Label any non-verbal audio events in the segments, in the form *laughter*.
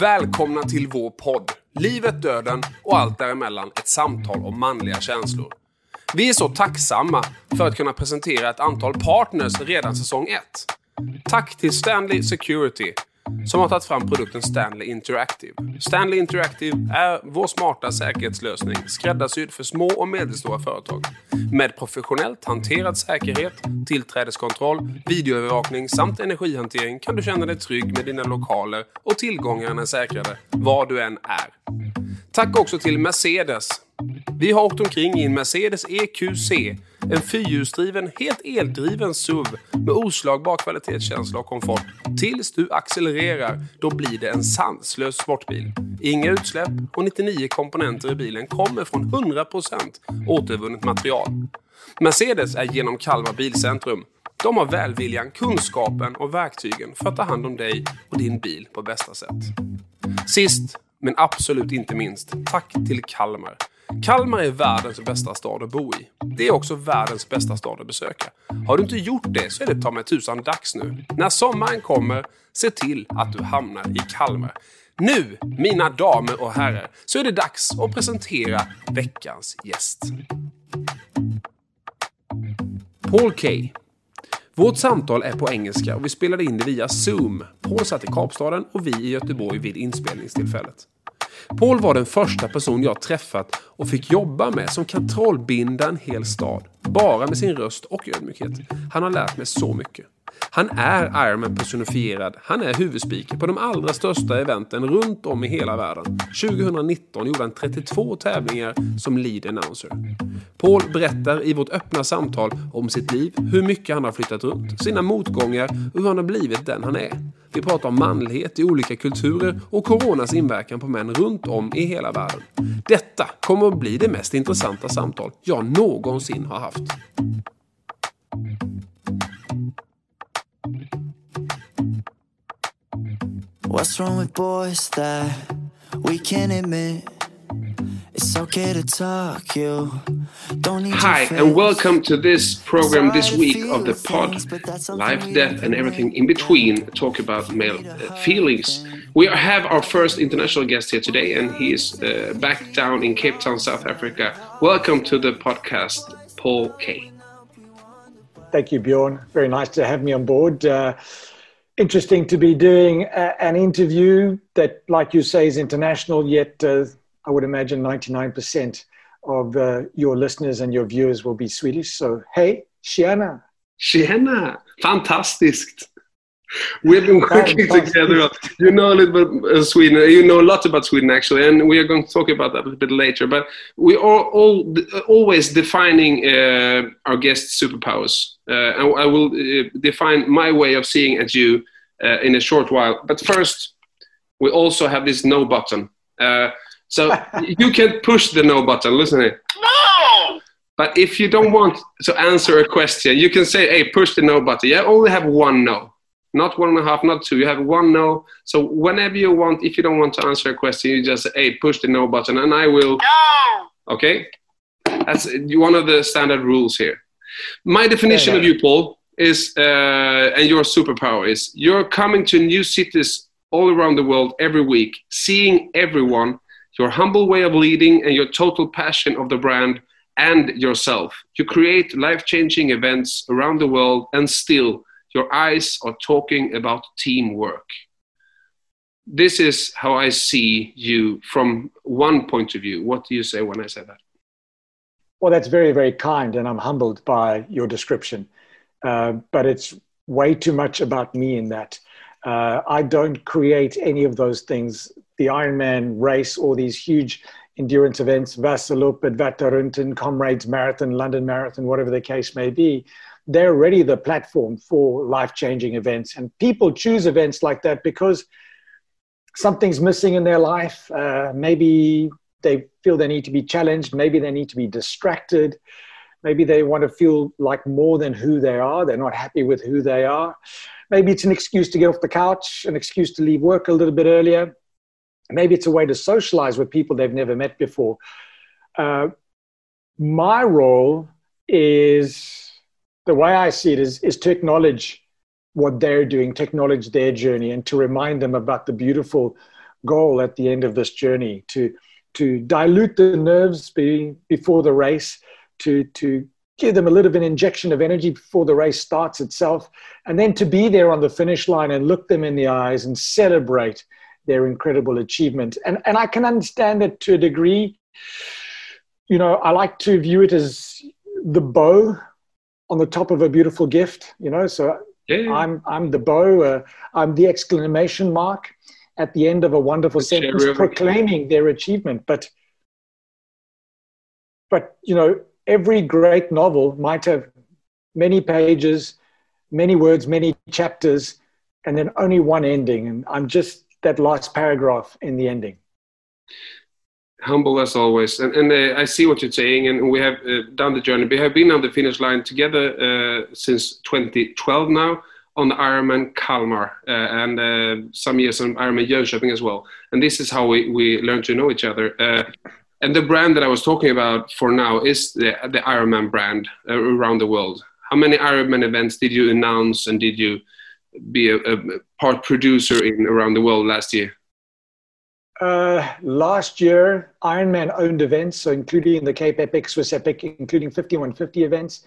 Välkomna till vår podd Livet, döden och allt däremellan ett samtal om manliga känslor. Vi är så tacksamma för att kunna presentera ett antal partners redan säsong 1. Tack till Stanley Security som har tagit fram produkten Stanley Interactive. Stanley Interactive är vår smarta säkerhetslösning skräddarsydd för små och medelstora företag. Med professionellt hanterad säkerhet, tillträdeskontroll, videoövervakning samt energihantering kan du känna dig trygg med dina lokaler och tillgångarna är säkrade var du än är. Tack också till Mercedes vi har åkt omkring i en Mercedes EQC, en fyrhjulsdriven, helt eldriven SUV med oslagbar kvalitetskänsla och komfort. Tills du accelererar, då blir det en sanslös sportbil. Inga utsläpp och 99 komponenter i bilen kommer från 100% återvunnet material. Mercedes är genom Kalmar Bilcentrum. De har välviljan, kunskapen och verktygen för att ta hand om dig och din bil på bästa sätt. Sist, men absolut inte minst, tack till Kalmar. Kalmar är världens bästa stad att bo i. Det är också världens bästa stad att besöka. Har du inte gjort det så är det ta mig tusan dags nu. När sommaren kommer, se till att du hamnar i Kalmar. Nu, mina damer och herrar, så är det dags att presentera veckans gäst. Paul K. Vårt samtal är på engelska och vi spelade in det via Zoom. Paul satt i Kapstaden och vi i Göteborg vid inspelningstillfället. Paul var den första person jag träffat och fick jobba med som kan trollbinda en hel stad. Bara med sin röst och ödmjukhet. Han har lärt mig så mycket. Han är Ironman personifierad. Han är huvudspiker på de allra största eventen runt om i hela världen. 2019 gjorde han 32 tävlingar som lead announcer. Paul berättar i vårt öppna samtal om sitt liv, hur mycket han har flyttat runt, sina motgångar och hur han har blivit den han är. Vi pratar om manlighet i olika kulturer och coronas inverkan på män runt om i hela världen. Detta kommer att bli det mest intressanta samtal jag någonsin har haft. What's wrong with boys that we can't admit? It's okay to talk, you don't need Hi, and welcome to this program this week of the pod Life, Death, and Everything in Between. Talk about male uh, feelings. We have our first international guest here today, and he is uh, back down in Cape Town, South Africa. Welcome to the podcast, Paul Kaye. Thank you, Bjorn. Very nice to have me on board. Uh, interesting to be doing a, an interview that, like you say, is international, yet uh, I would imagine 99% of uh, your listeners and your viewers will be Swedish. So, hey, Tjena! Tjena! Fantastiskt! We've been working together. You know a little bit of Sweden. You know a lot about Sweden, actually, and we are going to talk about that a little bit later. But we are all always defining uh, our guests' superpowers. Uh, and I will uh, define my way of seeing at you uh, in a short while. But first, we also have this no button. Uh, so *laughs* you can push the no button. Listen here. No! But if you don't want to answer a question, you can say, hey, push the no button. You only have one no not one and a half, not two. You have one no. So whenever you want, if you don't want to answer a question, you just say, hey, push the no button, and I will. No. Okay, that's one of the standard rules here. My definition yeah, yeah. of you, Paul, is uh, and your superpower is you're coming to new cities all around the world every week, seeing everyone. Your humble way of leading and your total passion of the brand and yourself. You create life changing events around the world and still your eyes are talking about teamwork. This is how I see you from one point of view. What do you say when I say that? Well, that's very, very kind, and I'm humbled by your description. Uh, but it's way too much about me in that. Uh, I don't create any of those things. The Ironman race or these huge endurance events, Vasaloop, Advatarunten, Comrades Marathon, London Marathon, whatever the case may be, they're already the platform for life changing events. And people choose events like that because something's missing in their life. Uh, maybe they feel they need to be challenged. Maybe they need to be distracted. Maybe they want to feel like more than who they are. They're not happy with who they are. Maybe it's an excuse to get off the couch, an excuse to leave work a little bit earlier. Maybe it's a way to socialize with people they've never met before. Uh, my role is the way I see it is, is to acknowledge what they're doing, to acknowledge their journey, and to remind them about the beautiful goal at the end of this journey to to dilute the nerves be, before the race, to to give them a little bit of an injection of energy before the race starts itself, and then to be there on the finish line and look them in the eyes and celebrate their incredible achievement. And and I can understand that to a degree. You know, I like to view it as the bow on the top of a beautiful gift. You know, so yeah. I'm I'm the bow. Uh, I'm the exclamation mark at the end of a wonderful sentence, proclaiming their achievement. But but you know, every great novel might have many pages, many words, many chapters, and then only one ending. And I'm just that last paragraph in the ending humble as always. And, and uh, i see what you're saying and we have uh, done the journey. We have been on the finish line together uh, since 2012 now on the ironman kalmar uh, and uh, some years on ironman jönköping as well. And this is how we, we learn to know each other. Uh, and the brand that i was talking about for now is the, the ironman brand around the world. How many ironman events did you announce and did you be a, a part producer in around the world last year uh, last year, Ironman owned events, so including the Cape Epic, Swiss Epic, including 5150 events,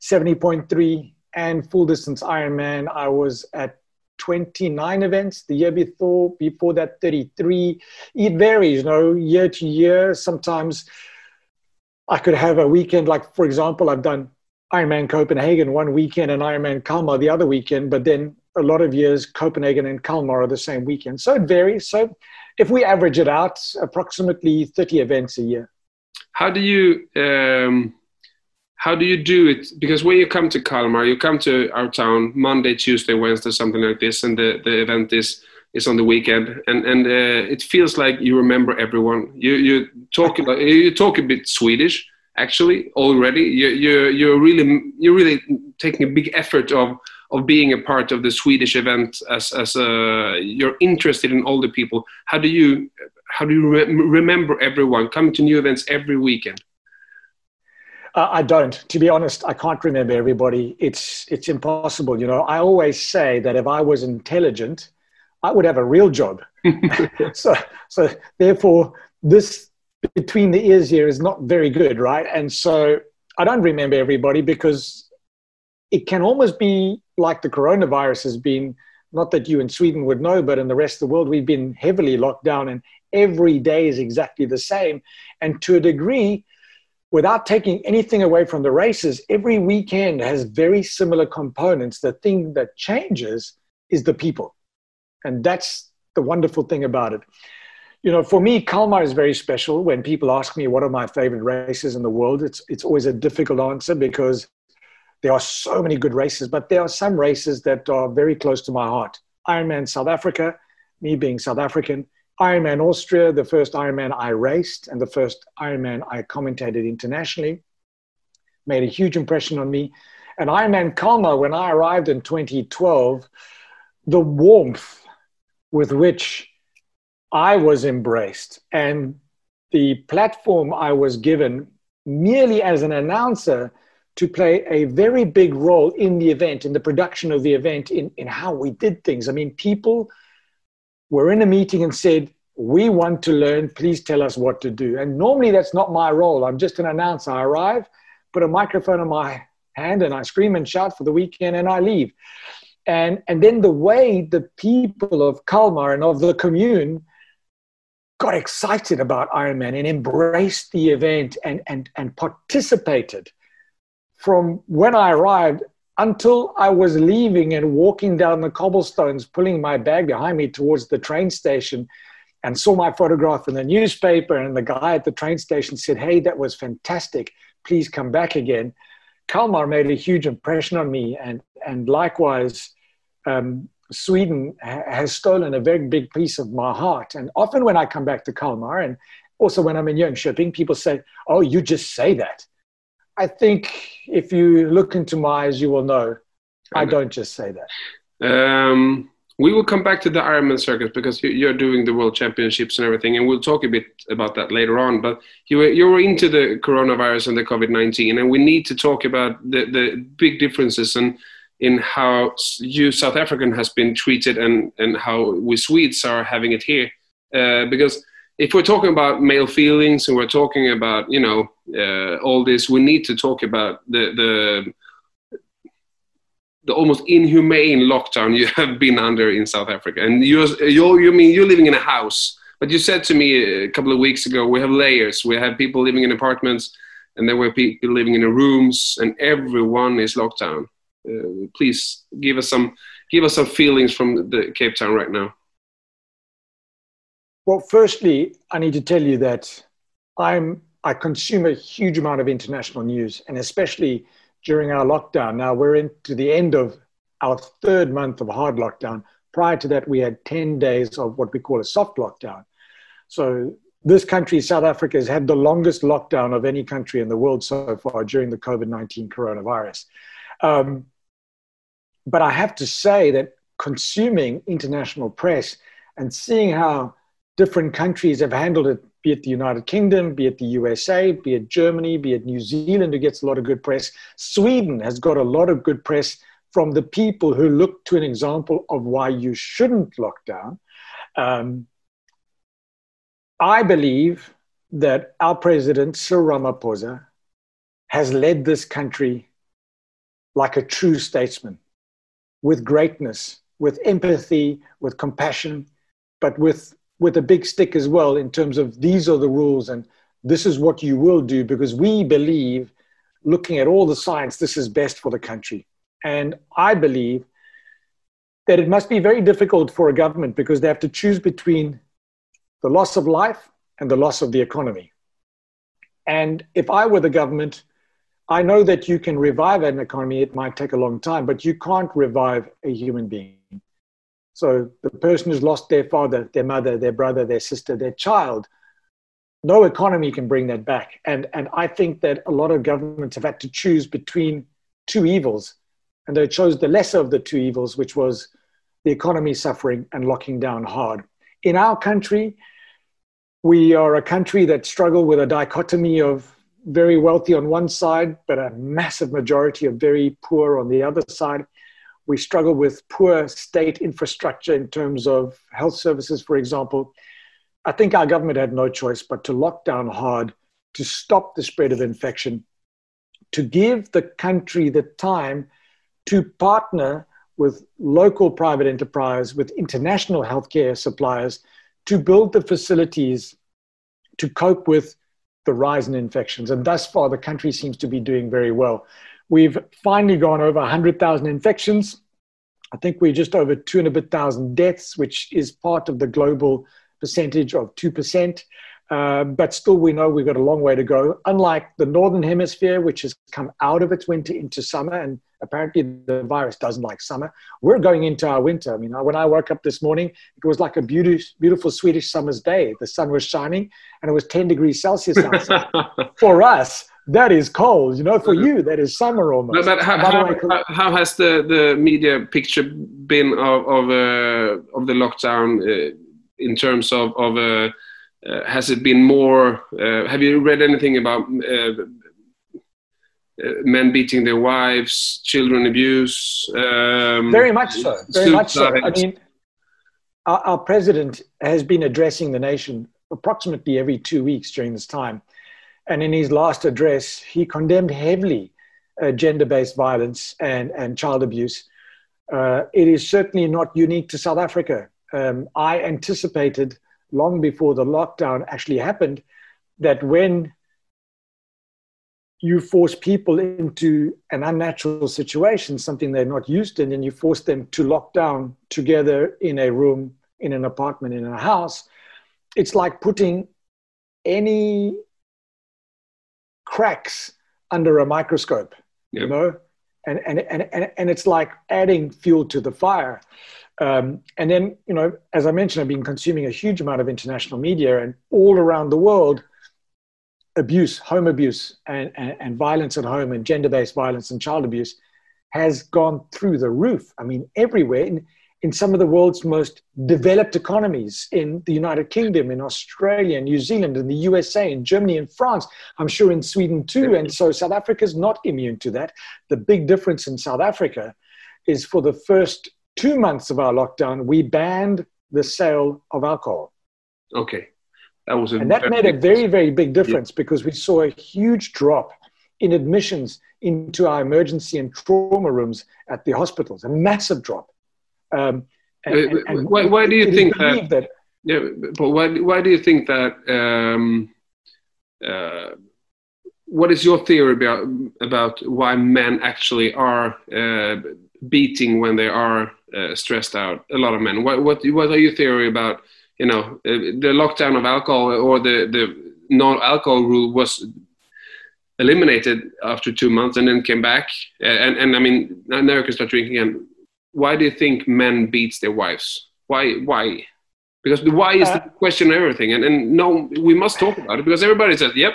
70.3, and full distance Ironman. I was at 29 events. The year before, before that, 33. It varies, you know, year to year. Sometimes I could have a weekend, like for example, I've done Ironman Copenhagen one weekend and Ironman Kalmar the other weekend, but then a lot of years Copenhagen and Kalmar are the same weekend. So it varies. So if we average it out, approximately 30 events a year. How do you um, how do you do it? Because when you come to Kalmar, you come to our town Monday, Tuesday, Wednesday, something like this, and the, the event is is on the weekend, and and uh, it feels like you remember everyone. You you talk about, you talk a bit Swedish actually already. You you you're really you're really taking a big effort of of being a part of the Swedish event as as a, you're interested in all the people. How do you how do you re remember everyone coming to new events every weekend? Uh, I don't. To be honest, I can't remember everybody. It's it's impossible. You know, I always say that if I was intelligent, I would have a real job. *laughs* so so therefore, this between the ears here is not very good, right? And so I don't remember everybody because it can almost be like the coronavirus has been not that you in Sweden would know, but in the rest of the world, we've been heavily locked down and every day is exactly the same. And to a degree, without taking anything away from the races, every weekend has very similar components. The thing that changes is the people. And that's the wonderful thing about it. You know, for me, Kalmar is very special. When people ask me what are my favorite races in the world, it's, it's always a difficult answer because there are so many good races, but there are some races that are very close to my heart. Ironman South Africa, me being South African, Ironman Austria, the first Ironman I raced and the first Ironman I commentated internationally, made a huge impression on me. And Ironman Kalmar, when I arrived in 2012, the warmth with which I was embraced and the platform I was given merely as an announcer to play a very big role in the event, in the production of the event, in, in how we did things. I mean, people were in a meeting and said, We want to learn, please tell us what to do. And normally that's not my role. I'm just an announcer. I arrive, put a microphone in my hand, and I scream and shout for the weekend and I leave. And, and then the way the people of Kalmar and of the commune got excited about Ironman and embraced the event and, and, and participated from when I arrived until I was leaving and walking down the cobblestones, pulling my bag behind me towards the train station, and saw my photograph in the newspaper. And the guy at the train station said, Hey, that was fantastic. Please come back again. Kalmar made a huge impression on me. And, and likewise, um, Sweden ha- has stolen a very big piece of my heart. And often when I come back to Kalmar, and also when I'm in Jönköping, people say, Oh, you just say that. I think if you look into my eyes, you will know. I don't just say that. Um, we will come back to the Ironman circuit because you're doing the World Championships and everything, and we'll talk a bit about that later on. But you were you were into the coronavirus and the COVID nineteen, and we need to talk about the the big differences and in how you South African has been treated and and how we Swedes are having it here. uh, because if we're talking about male feelings and we're talking about you know uh, all this, we need to talk about the the the almost inhumane lockdown you *laughs* have been under in South Africa. And you you you mean you're living in a house, but you said to me a couple of weeks ago we have layers. We have people living in apartments, and there were people living in rooms, and everyone is locked down. Uh, please give us some give us some feelings from the Cape Town right now. Well, firstly, I need to tell you that I'm I consume a huge amount of international news, and especially during our lockdown. Now we're into the end of our third month of hard lockdown. Prior to that, we had 10 days of what we call a soft lockdown. So this country, South Africa, has had the longest lockdown of any country in the world so far during the COVID 19 coronavirus. Um, but I have to say that consuming international press and seeing how different countries have handled it, be it the United Kingdom, be it the USA, be it Germany, be it New Zealand, who gets a lot of good press. Sweden has got a lot of good press from the people who look to an example of why you shouldn't lock down. Um, I believe that our president, Cyril Ramaphosa, has led this country like a true statesman with greatness, with empathy, with compassion, but with with a big stick as well in terms of these are the rules and this is what you will do because we believe, looking at all the science, this is best for the country. And I believe that it must be very difficult for a government because they have to choose between the loss of life and the loss of the economy. And if I were the government, I know that you can revive an economy. It might take a long time, but you can't revive a human being. So the person who's lost their father, their mother, their brother, their sister, their child, no economy can bring that back. And, and I think that a lot of governments have had to choose between two evils. And they chose the lesser of the two evils, which was the economy suffering and locking down hard. In our country, we are a country that struggle with a dichotomy of very wealthy on one side, but a massive majority of very poor on the other side. We struggle with poor state infrastructure in terms of health services, for example. I think our government had no choice but to lock down hard to stop the spread of infection, to give the country the time to partner with local private enterprise, with international healthcare suppliers to build the facilities to cope with the rise in infections. And thus far, the country seems to be doing very well. We've finally gone over 100,000 infections. I think we're just over two and a bit thousand deaths, which is part of the global percentage of 2%. Uh, but still, we know we've got a long way to go. Unlike the Northern Hemisphere, which has come out of its winter into summer, and apparently the virus doesn't like summer, we're going into our winter. I mean, when I woke up this morning, it was like a beautiful, beautiful Swedish summer's day. The sun was shining, and it was 10 degrees Celsius outside. *laughs* For us, that is cold. You know, for you, that is summer almost. But, but how, how, way, how, has the, the media picture been of of, uh, of the lockdown uh, in terms of of uh, uh has it been more? Uh, have you read anything about uh, men beating their wives, children abuse? Um, Very much so. Very much so. I mean, our, our president has been addressing the nation approximately every two weeks during this time and in his last address, he condemned heavily uh, gender based violence and, and child abuse. Uh, it is certainly not unique to South Africa. Um, I anticipated long before the lockdown actually happened that when you force people into an unnatural situation, something they're not used to, and then you force them to lock down together in a room, in an apartment, in a house, it's like putting any cracks under a microscope, yep. you know, and, and, and, and, and it's like adding fuel to the fire. Um, and then, you know, as I mentioned, I've been consuming a huge amount of international media and all around the world, abuse, home abuse, and, and, and violence at home, and gender based violence and child abuse has gone through the roof. I mean, everywhere. In, in some of the world's most developed economies in the United Kingdom, in Australia, New Zealand, in the USA, in Germany, in France, I'm sure in Sweden too. And so South Africa is not immune to that. The big difference in South Africa is for the first two months of our lockdown, we banned the sale of alcohol. Okay, that was a and that made a very very big difference yeah. because we saw a huge drop in admissions into our emergency and trauma rooms at the hospitals, a massive drop. Um, and, and, and why, why, do you think that, that, Yeah, but why why do you think that? Um, uh, what is your theory about about why men actually are uh, beating when they are uh, stressed out? A lot of men. What what what are your theory about? You know, uh, the lockdown of alcohol or the the non-alcohol rule was eliminated after two months and then came back. And and I mean, now you can start drinking again. Why do you think men beats their wives? Why why? Because the why is the uh, question of everything. And and no, we must talk about it because everybody says, "Yep,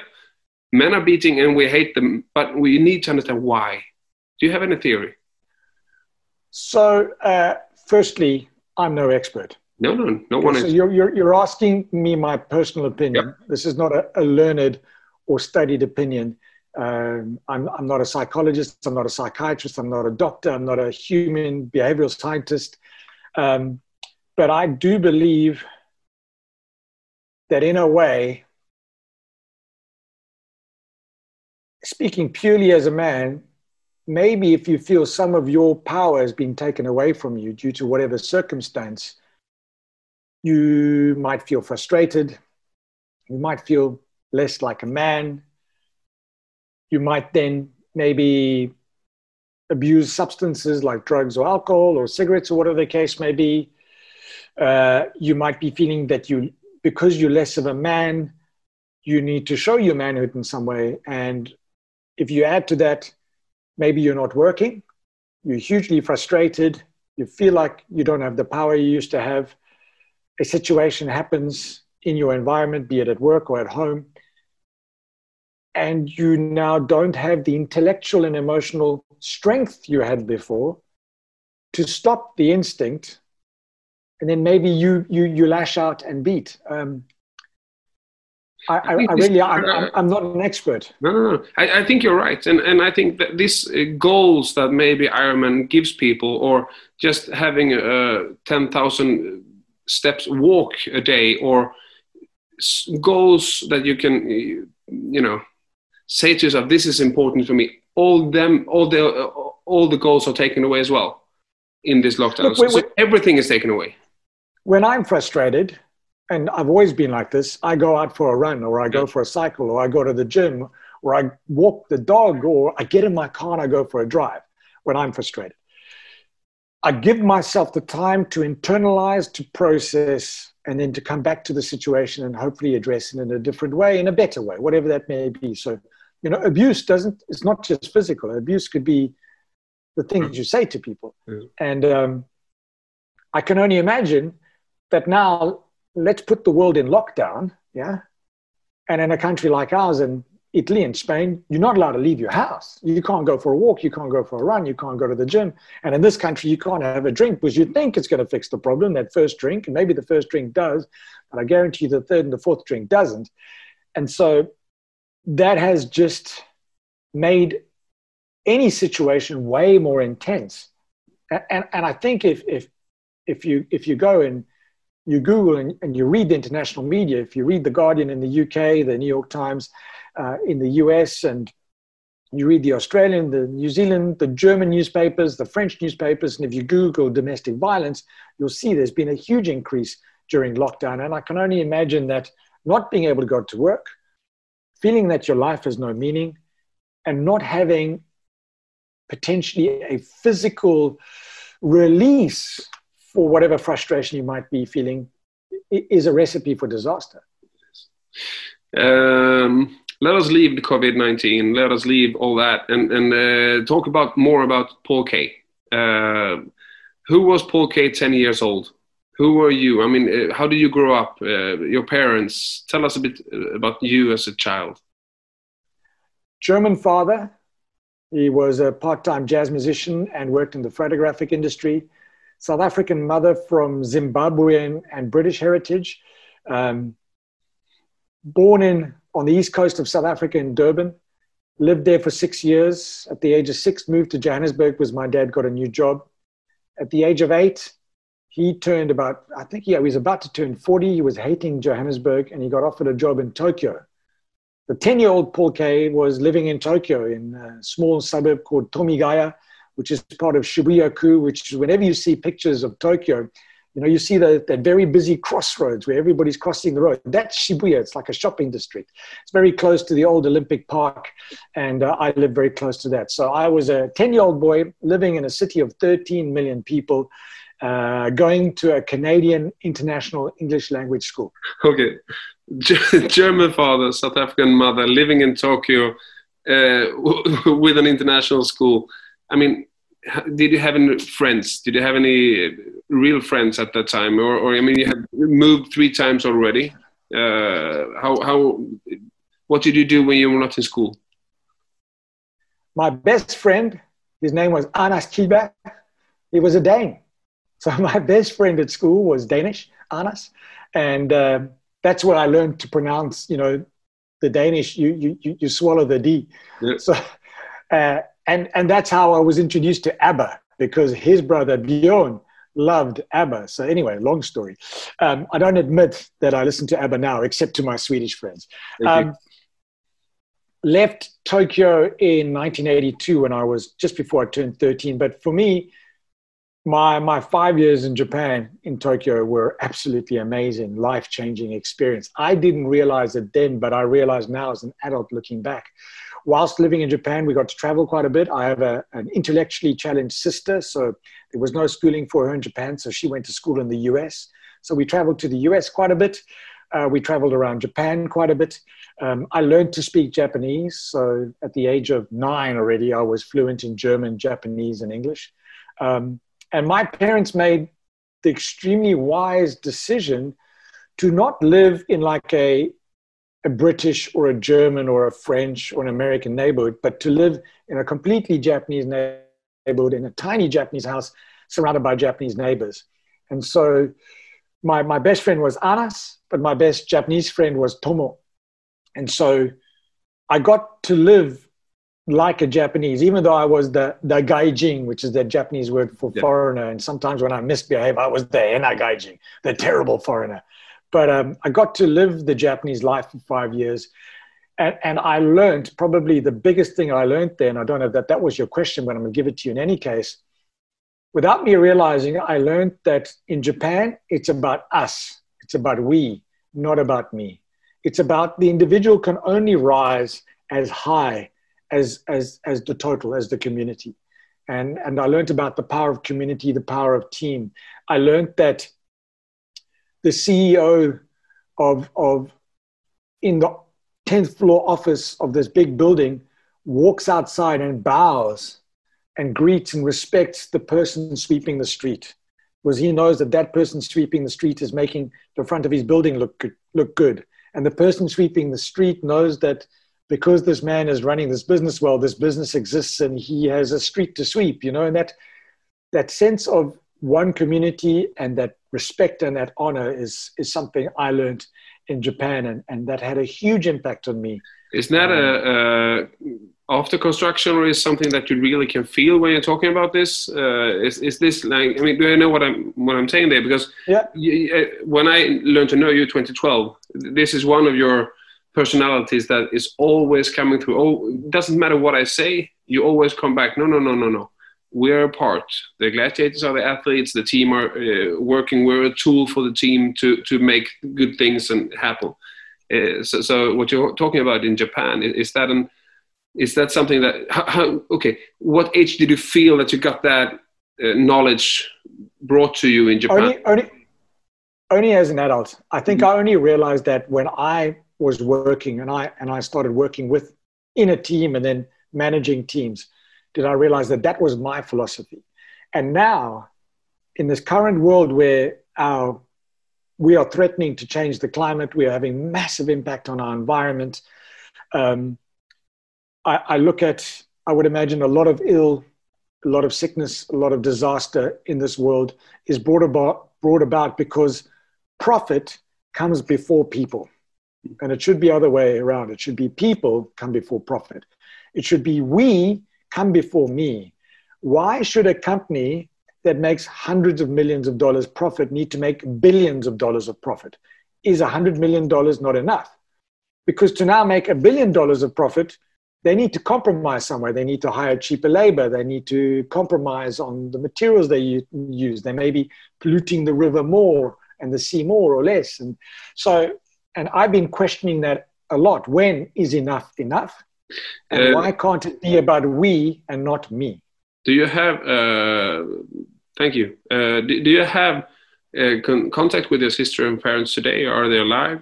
men are beating and we hate them, but we need to understand why. Do you have any theory? So, uh, firstly, I'm no expert. No, no, no one so is. You're, you're, you're asking me my personal opinion. Yep. This is not a, a, learned or studied opinion. Um, I'm, I'm not a psychologist. I'm not a psychiatrist. I'm not a doctor. I'm not a human behavioral scientist. Um, but I do believe that in a way, speaking purely as a man, maybe if you feel some of your power has been taken away from you due to whatever circumstance, you might feel frustrated. You might feel less like a man. You might then maybe abuse substances like drugs or alcohol or cigarettes or whatever the case may be. Uh, you might be feeling that you, because you're less of a man, you need to show your manhood in some way. And if you add to that, maybe you're not working, you're hugely frustrated, you feel like you don't have the power you used to have, a situation happens in your environment, be it at work or at home, and you now don't have the intellectual and emotional strength you had before to stop the instinct, and then maybe you you you lash out and beat. Um, I, I, I really, I'm, I'm, not an expert. No, no, no. I, I think you're right, and and I think that these uh, goals that maybe Ironman gives people, or just having a ten thousand steps walk a day, or goals that you can, you know, say to yourself, "This is important for me." All them, all the, uh, all the goals are taken away as well in this lockdown. Look, wait. So everything is taken away. When I'm frustrated, and I've always been like this. I go out for a run, or I go for a cycle, or I go to the gym, or I walk the dog, or I get in my car and I go for a drive when I'm frustrated. I give myself the time to internalize, to process, and then to come back to the situation and hopefully address it in a different way, in a better way, whatever that may be. So, you know, abuse doesn't, it's not just physical. Abuse could be the things you say to people. Mm. And um, I can only imagine that now let's put the world in lockdown, yeah? And in a country like ours, in Italy and Spain, you're not allowed to leave your house. You can't go for a walk, you can't go for a run, you can't go to the gym. And in this country, you can't have a drink because you think it's going to fix the problem, that first drink, and maybe the first drink does, but I guarantee you the third and the fourth drink doesn't. And so that has just made any situation way more intense. And, and, and I think if, if, if, you, if you go and you Google and, and, you read the international media, if you read The Guardian in the UK, the New York Times uh, in the US, and you read the Australian, the New Zealand, the German newspapers, the French newspapers, and if you Google domestic violence, you'll see there's been a huge increase during lockdown. And I can only imagine that not being able to go to work, feeling that your life has no meaning, and not having potentially a physical release for whatever frustration you might be feeling is a recipe for disaster. Um, let us leave the COVID 19, let us leave all that and, and uh, talk about more about Paul Kaye. Uh, who was Paul Kaye 10 years old? Who were you? I mean, uh, how did you grow up? Uh, your parents? Tell us a bit uh, about you as a child. German father. He was a part time jazz musician and worked in the photographic industry. South African mother from Zimbabwean and British heritage, um, born in on the east coast of South Africa in Durban, lived there for six years. At the age of six, moved to Johannesburg because my dad got a new job. At the age of eight, he turned about, I think he was about to turn 40. He was hating Johannesburg and he got offered a job in Tokyo. The 10 year old Paul Kaye was living in Tokyo in a small suburb called Tomigaya, which is part of Shibuya-ku, which is whenever you see pictures of Tokyo, you know, you see the, that very busy crossroads where everybody's crossing the road. That's Shibuya. It's like a shopping district. It's very close to the old Olympic Park, and uh, I live very close to that. So I was a 10 year old boy living in a city of 13 million people, uh, going to a Canadian international English language school. Okay. German father, South African mother, living in Tokyo uh, *laughs* with an international school. I mean, did you have any friends? Did you have any real friends at that time, or, or I mean, you had moved three times already. Uh, how how what did you do when you were not in school? My best friend, his name was Anas Kiba. He was a Dane, so *laughs* my best friend at school was Danish, Anas, and uh, that's where I learned to pronounce. You know, the Danish. You you you swallow the D. Yeah. So. *laughs* Uh, and and that's how I was introduced to ABBA because his brother Bjorn loved ABBA. So anyway, long story. Um, I don't admit that I listen to ABBA now, except to my Swedish friends. Um, left Tokyo in 1982 when I was just before I turned 13. But for me, my my five years in Japan in Tokyo were absolutely amazing, life changing experience. I didn't realize it then, but I realize now as an adult looking back whilst living in Japan, we got to travel quite a bit. I have a, an intellectually challenged sister, so there was no schooling for her in Japan, so she went to school in the US. So we traveled to the US quite a bit. Uh, we traveled around Japan quite a bit. Um, I learned to speak Japanese. So at the age of nine already, I was fluent in German, Japanese, and English. Um, and my parents made the extremely wise decision to not live in like a a British or a German or a French or an American neighborhood, but to live in a completely Japanese neighborhood in a tiny Japanese house surrounded by Japanese neighbors. And so my, my best friend was Anas, but my best Japanese friend was Tomo. And so I got to live like a Japanese, even though I was the, the gaijin, which is the Japanese word for yeah. foreigner. And sometimes when I misbehave, I was the gaijin, the terrible foreigner. But um, I got to live the Japanese life for five years. And, and I learned probably the biggest thing I learned there, and I don't know if that that was your question, but I'm going to give it to you in any case. Without me realizing, I learned that in Japan, it's about us, it's about we, not about me. It's about the individual can only rise as high as, as, as the total, as the community. And, and I learned about the power of community, the power of team. I learned that the CEO of, of in the 10th floor office of this big building walks outside and bows and greets and respects the person sweeping the street because he knows that that person sweeping the street is making the front of his building look good, look good and the person sweeping the street knows that because this man is running this business well this business exists and he has a street to sweep you know and that that sense of one community and that respect and that honor is is something I learned in Japan and, and that had a huge impact on me. Is that a, a after construction or is something that you really can feel when you're talking about this? Uh, is, is this like, I mean, do I know what I'm, what I'm saying there? Because yeah. you, uh, when I learned to know you 2012, this is one of your personalities that is always coming through. Oh, it doesn't matter what I say, you always come back. No, no, no, no, no we're a part. The gladiators are the athletes. The team are uh, working. We're a tool for the team to to make good things and happen. Uh, so, so, what you're talking about in Japan is, that an is that something that how, how, okay? What age did you feel that you got that uh, knowledge brought to you in Japan? Only, only, only as an adult. I think mm-hmm. I only realized that when I was working and I and I started working with in a team and then managing teams did I realize that that was my philosophy. And now, in this current world where our, we are threatening to change the climate, we are having massive impact on our environment. Um, I, I look at, I would imagine, a lot of ill, a lot of sickness, a lot of disaster in this world is brought about, brought about because profit comes before people. And it should be other way around. It should be people come before profit. It should be we come before me. Why should a company that makes hundreds of millions of dollars profit need to make billions of dollars of profit. Is $100 million not enough? Because to now make a billion dollars of profit, they need to compromise somewhere. They need to hire cheaper labor. They need to compromise on the materials they use. They may be polluting the river more and the sea more or less. And so, and I've been questioning that a lot. When is enough enough? And uh, why can't it be about we and not me? Do you have, uh, thank you. Uh, do, do, you have uh, con contact with your sister and parents today? Are they alive?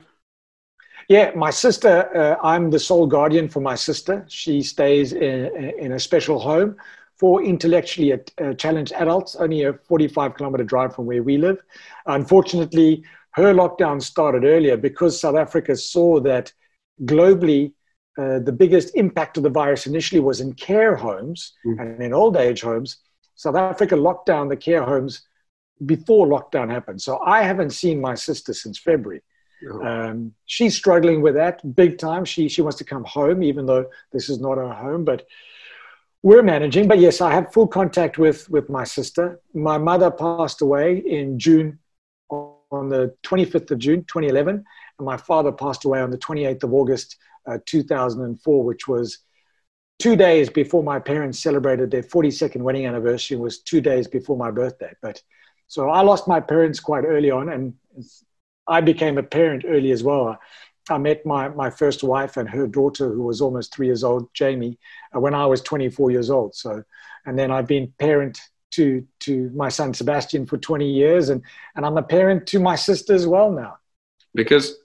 Yeah, my sister, uh, I'm the sole guardian for my sister. She stays in, in a special home for intellectually uh, challenged adults, only a 45 kilometer drive from where we live. Unfortunately, her lockdown started earlier because South Africa saw that globally uh, the biggest impact of the virus initially was in care homes mm. and in old age homes. South Africa locked down the care homes before lockdown happened. So I haven't seen my sister since February. Oh. Um, she's struggling with that big time. She she wants to come home, even though this is not her home. But we're managing. But yes, I have full contact with with my sister. My mother passed away in June, on the 25th of June, 2011, and my father passed away on the 28th of August, uh, 2004, which was two days before my parents celebrated their 42nd wedding anniversary. It was two days before my birthday. But so I lost my parents quite early on, and I became a parent early as well. I met my, my first wife and her daughter, who was almost three years old, Jamie, uh, when I was 24 years old. So, and then I've been parent to to my son Sebastian for 20 years, and and I'm a parent to my sister as well now. Because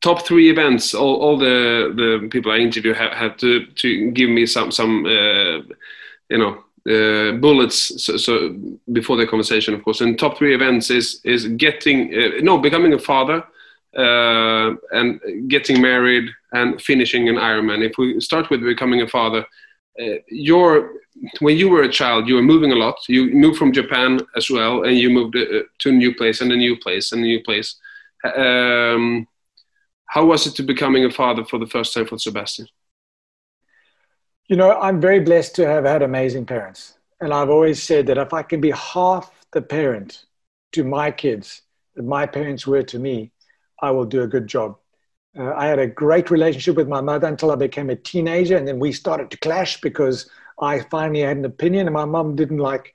top three events, all, all the the people I interview have, have to to give me some some uh, you know uh, bullets so, so, before the conversation of course and top three events is is getting uh, no becoming a father uh, and getting married and finishing an ironman if we start with becoming a father your when you were a child you were moving a lot you moved from japan as well and you moved uh, to a new place and a new place and a new place um, how was it to becoming a father for the first time for sebastian you know, I'm very blessed to have had amazing parents. And I've always said that if I can be half the parent to my kids that my parents were to me, I will do a good job. Uh, I had a great relationship with my mother until I became a teenager, and then we started to clash because I finally had an opinion, and my mom didn't like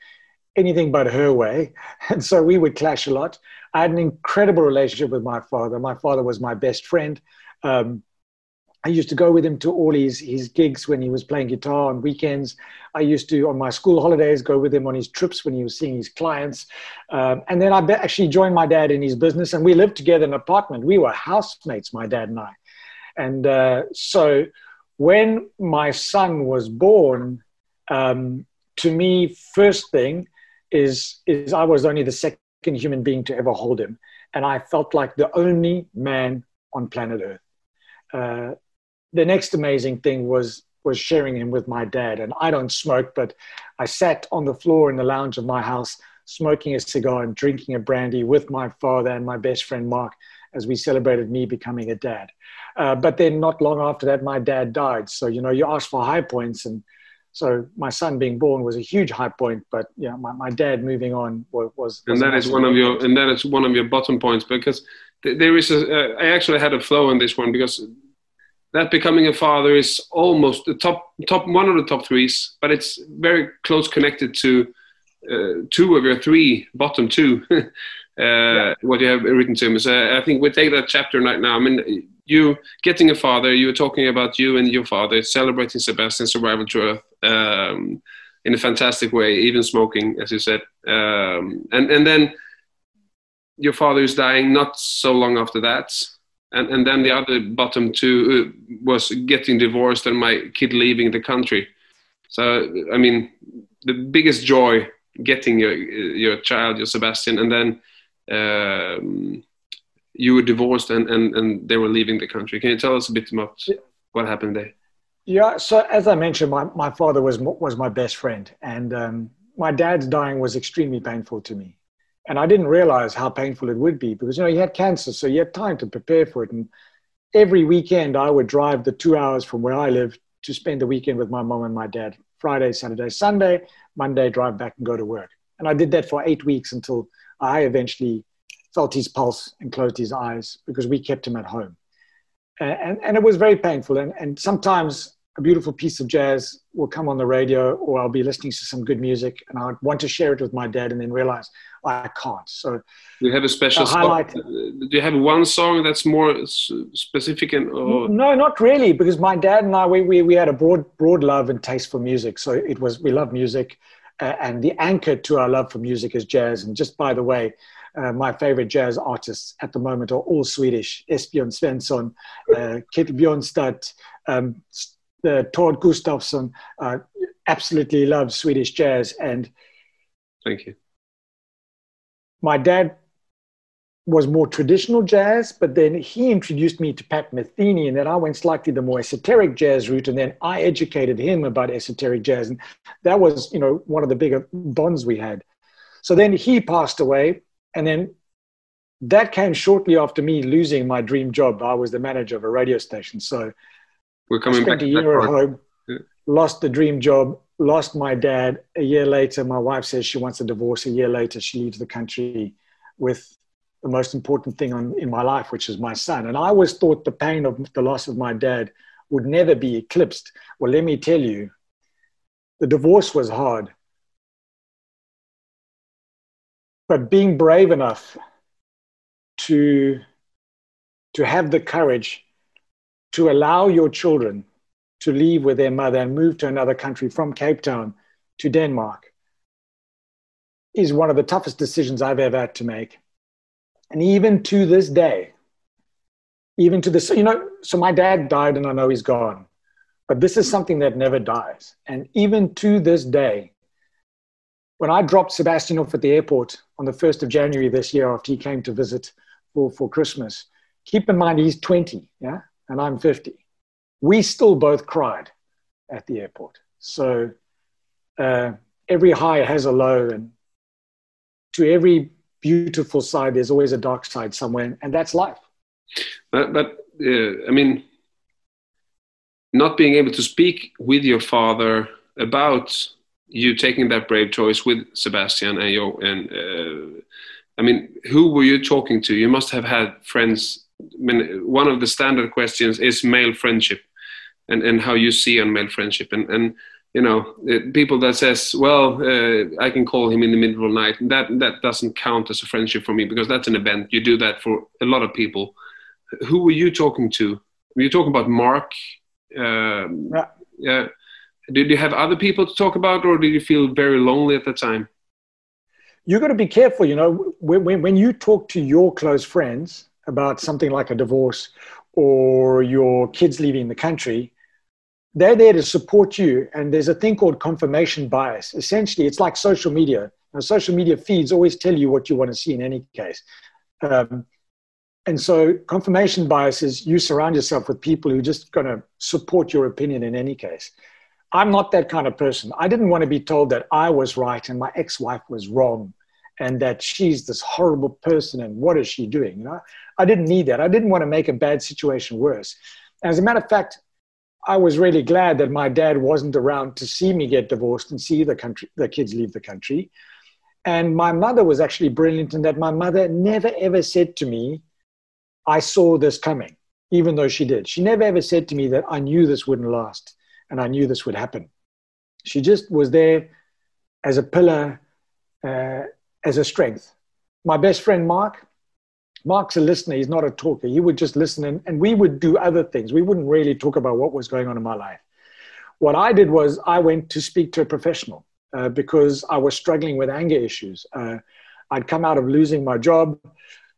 anything but her way. *laughs* And so we would clash a lot. I had an incredible relationship with my father. My father was my best friend. Um, I used to go with him to all his, his gigs when he was playing guitar on weekends. I used to, on my school holidays, go with him on his trips when he was seeing his clients. Um, and then I actually joined my dad in his business, and we lived together in an apartment. We were housemates, my dad and I. And uh, so when my son was born, um, to me, first thing is, is I was only the second human being to ever hold him. And I felt like the only man on planet Earth. Uh, the next amazing thing was was sharing him with my dad. And I don't smoke, but I sat on the floor in the lounge of my house, smoking a cigar and drinking a brandy with my father and my best friend Mark as we celebrated me becoming a dad. Uh, but then not long after that, my dad died. So you know, you ask for high points, and so my son being born was a huge high point. But yeah, my, my dad moving on was. was and that is one of your and that is one of your bottom points because there is a. Uh, I actually had a flow in this one because that becoming a father is almost the top top one of the top threes, but it's very close connected to uh, two of your three bottom two. *laughs* uh, yeah. What you have written to him. So I think we take that chapter right now. I mean, you getting a father. You were talking about you and your father celebrating Sebastian's arrival to Earth um, in a fantastic way, even smoking, as you said, um, and and then your father is dying not so long after that and and then the other bottom two uh, was getting divorced and my kid leaving the country. So i mean the biggest joy getting your your child your sebastian and then um, you were divorced and, and and they were leaving the country. Can you tell us a bit about what happened there? Yeah so as i mentioned my, my father was was my best friend. And um, my dad's dying was extremely painful to me and I didn't realize how painful it would be because, you know, he had cancer, so he had time to prepare for it. And every weekend, I would drive the two hours from where I live to spend the weekend with my mom and my dad. Friday, Saturday, Sunday, Monday, drive back and go to work. And I did that for eight weeks until I eventually felt his pulse and closed his eyes because we kept him at home. And, and it was very painful. And, and sometimes a beautiful piece of jazz will come on the radio or I'll be listening to some good music and I want to share it with my dad and then realize I can't. So do you have a special highlight? Do you have one song that's more specific and or? no, not really because my dad and I, we, we, we had a broad, broad love and taste for music. So it was, we love music uh, and the anchor to our love for music is jazz. And just by the way, uh, my favorite jazz artists at the moment are all Swedish. Esbjörn Svensson, uh, Kit Bjornstad, um, uh, Tord Gustavsen. Uh, absolutely love Swedish jazz. And thank you. My dad was more traditional jazz, but then he introduced me to Pat Metheny, and then I went slightly the more esoteric jazz route, and then I educated him about esoteric jazz, and that was, you know, one of the bigger bonds we had. So then he passed away, and then that came shortly after me losing my dream job. I was the manager of a radio station. So we're coming I spent back a year at home, yeah. lost the dream job, lost my dad. A year later, my wife says she wants a divorce. A year later, she leaves the country with the most important thing on, in my life, which is my son. And I always thought the pain of the loss of my dad would never be eclipsed. Well, let me tell you, the divorce was hard but being brave enough to to have the courage to allow your children to leave with their mother and move to another country from Cape Town to Denmark is one of the toughest decisions I've ever had to make. And even to this day, even to this, you know, so my dad died and I know he's gone, but this is something that never dies. And even to this day, when I dropped Sebastian off at the airport on the 1st of January this year after he came to visit for, for Christmas, keep in mind he's 20, yeah, and I'm 50. We still both cried at the airport. So uh, every high has a low, and to every beautiful side, there's always a dark side somewhere, and that's life. But, but uh, I mean, not being able to speak with your father about you taking that brave choice with Sebastian and your and uh, I mean, who were you talking to? You must have had friends. I mean, one of the standard questions is male friendship, and and how you see on male friendship, and and you know, people that says, well, uh, I can call him in the middle of the night. That that doesn't count as a friendship for me because that's an event. You do that for a lot of people. Who were you talking to? Were you talking about Mark? Um, yeah. yeah did you have other people to talk about, or did you feel very lonely at the time? You got to be careful. You know, when, when you talk to your close friends about something like a divorce or your kids leaving the country, they're there to support you. And there's a thing called confirmation bias. Essentially, it's like social media. Now, social media feeds always tell you what you want to see in any case. Um, and so, confirmation bias is you surround yourself with people who are just going to support your opinion in any case. I'm not that kind of person. I didn't want to be told that I was right and my ex-wife was wrong and that she's this horrible person and what is she doing? You know, I didn't need that. I didn't want to make a bad situation worse. As a matter of fact, I was really glad that my dad wasn't around to see me get divorced and see the country, the kids leave the country. And my mother was actually brilliant in that my mother never ever said to me, I saw this coming, even though she did. She never ever said to me that I knew this wouldn't last and I knew this would happen. She just was there as a pillar, uh, as a strength. My best friend, Mark, Mark's a listener. He's not a talker. He would just listen, and, and we would do other things. We wouldn't really talk about what was going on in my life. What I did was I went to speak to a professional uh, because I was struggling with anger issues. Uh, I'd come out of losing my job.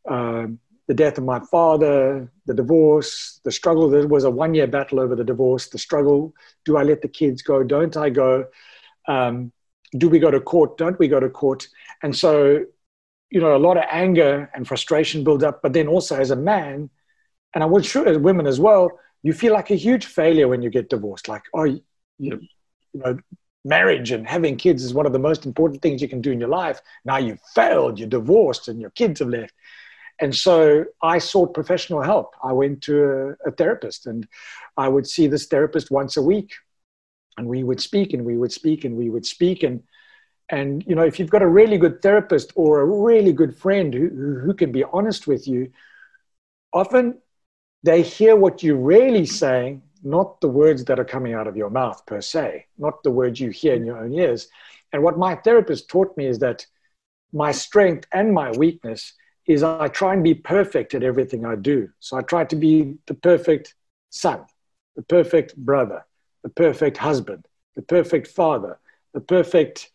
Uh, the death of my father, the divorce, the struggle. There was a one year battle over the divorce, the struggle. Do I let the kids go? Don't I go? Um, do we go to court? Don't we go to court? And so, you know, a lot of anger and frustration build up. But then also as a man, and I would sure as women as well, you feel like a huge failure when you get divorced. Like, oh, you, you know, marriage and having kids is one of the most important things you can do in your life. Now you've failed, you're divorced, and your kids have left. And so I sought professional help. I went to a, a, therapist and I would see this therapist once a week. And we would speak and we would speak and we would speak. And And you know, if you've got a really good therapist or a really good friend who, who can be honest with you, often they hear what you're really saying, not the words that are coming out of your mouth per se, not the words you hear in your own ears. And what my therapist taught me is that my strength and my weakness is I try and be perfect at everything I do. So I try to be the perfect son, the perfect brother, the perfect husband, the perfect father, the perfect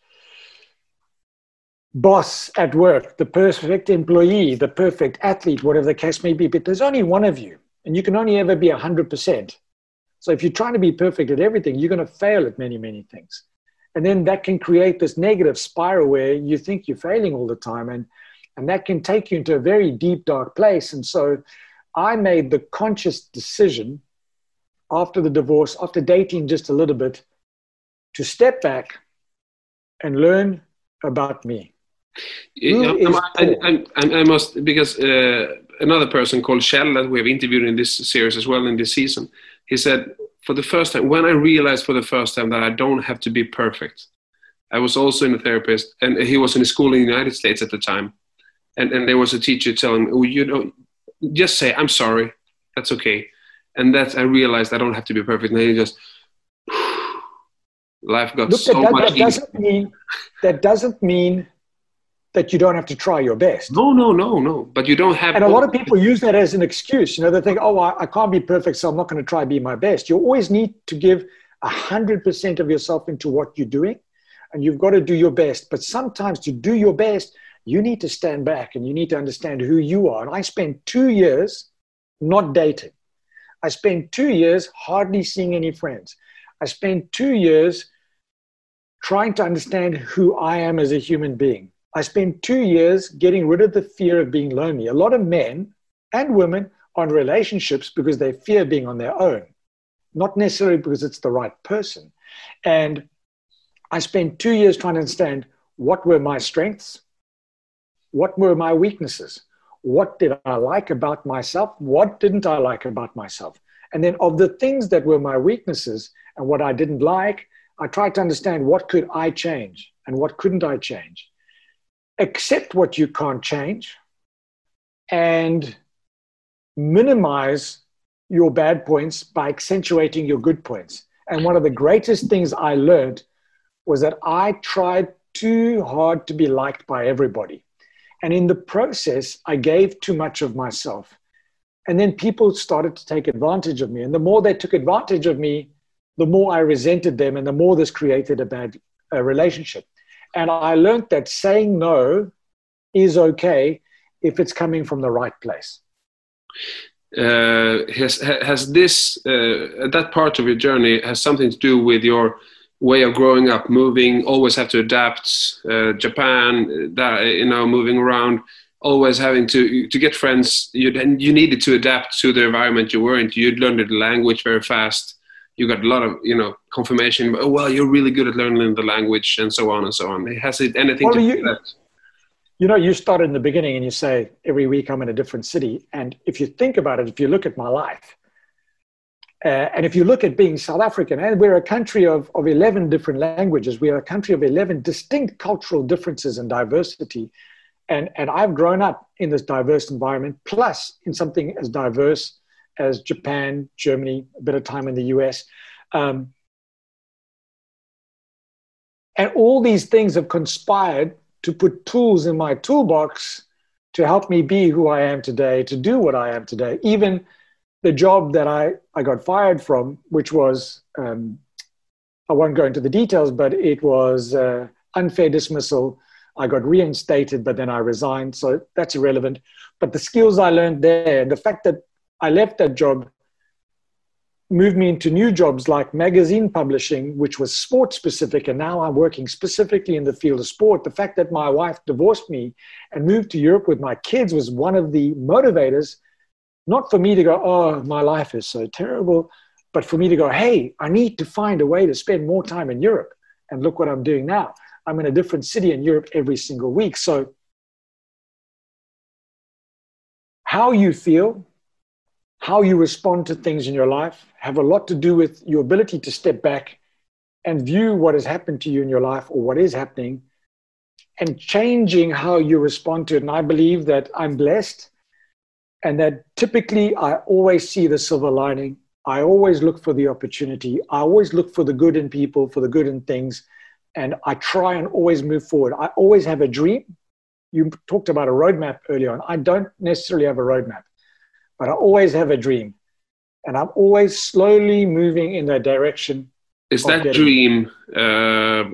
boss at work, the perfect employee, the perfect athlete, whatever the case may be. But there's only one of you, and you can only ever be 100%. So if you're trying to be perfect at everything, you're going to fail at many, many things. And then that can create this negative spiral where you think you're failing all the time. And, and that can take you into a very deep, dark place. And so I made the conscious decision after the divorce, after dating just a little bit, to step back and learn about me. I, I, I, must because uh, another person called Shell that we have interviewed in this series as well in this season. He said for the first time when I realized for the first time that I don't have to be perfect. I was also in a therapist, and he was in a school in the United States at the time, and and there was a teacher telling me, "Oh, you know, just say I'm sorry. That's okay." And that I realized I don't have to be perfect. And he just *sighs* life got Look, so that, much that doesn't mean that doesn't mean that you don't have to try your best. No, no, no, no. But you don't have. And a lot of people use that as an excuse. You know, they think, "Oh, I, I can't be perfect, so I'm not going to try be my best." You always need to give a hundred percent of yourself into what you're doing, and you've got to do your best. But sometimes to do your best, you need to stand back and you need to understand who you are. And I spent two years not dating. I spent two years hardly seeing any friends. I spent two years trying to understand who I am as a human being. I spent two years getting rid of the fear of being lonely. A lot of men and women in relationships because they fear being on their own, not necessarily because it's the right person. And I spent two years trying to understand what were my strengths, what were my weaknesses, what did I like about myself, what didn't I like about myself. And then of the things that were my weaknesses and what I didn't like, I tried to understand what could I change and what couldn't I change accept what you can't change and minimize your bad points by accentuating your good points. And one of the greatest things I learned was that I tried too hard to be liked by everybody. And in the process, I gave too much of myself. And then people started to take advantage of me. And the more they took advantage of me, the more I resented them, and the more this created a bad uh, relationship. And I learned that saying no is okay if it's coming from the right place. Uh, has has this uh, that part of your journey has something to do with your way of growing up, moving, always have to adapt, uh, Japan, that you know, moving around, always having to to get friends. You you needed to adapt to the environment you were in. You'd learned the language very fast you got a lot of you know confirmation oh well you're really good at learning the language and so on and so on. It has it anything well, to do that? you know you start in the beginning and you say every week i'm in a different city and if you think about it if you look at my life uh, and if you look at being south african and we're a country of, of 11 different languages we are a country of 11 distinct cultural differences and diversity and, and i've grown up in this diverse environment plus in something as diverse as Japan, Germany, a bit of time in the US. Um, and all these things have conspired to put tools in my toolbox to help me be who I am today, to do what I am today. Even the job that I, I got fired from, which was, um, I won't go into the details, but it was uh, unfair dismissal. I got reinstated, but then I resigned. So that's irrelevant. But the skills I learned there, the fact that I left that job, moved me into new jobs like magazine publishing, which was sport specific. And now I'm working specifically in the field of sport. The fact that my wife divorced me and moved to Europe with my kids was one of the motivators, not for me to go, oh, my life is so terrible, but for me to go, hey, I need to find a way to spend more time in Europe. And look what I'm doing now. I'm in a different city in Europe every single week. So, how you feel how you respond to things in your life have a lot to do with your ability to step back and view what has happened to you in your life or what is happening and changing how you respond to it. And I believe that I'm blessed and that typically I always see the silver lining. I always look for the opportunity. I always look for the good in people, for the good in things. And I try and always move forward. I always have a dream. You talked about a roadmap earlier on. I don't necessarily have a roadmap, but I always have a dream. And I'm always slowly moving in that direction. Is that dream uh,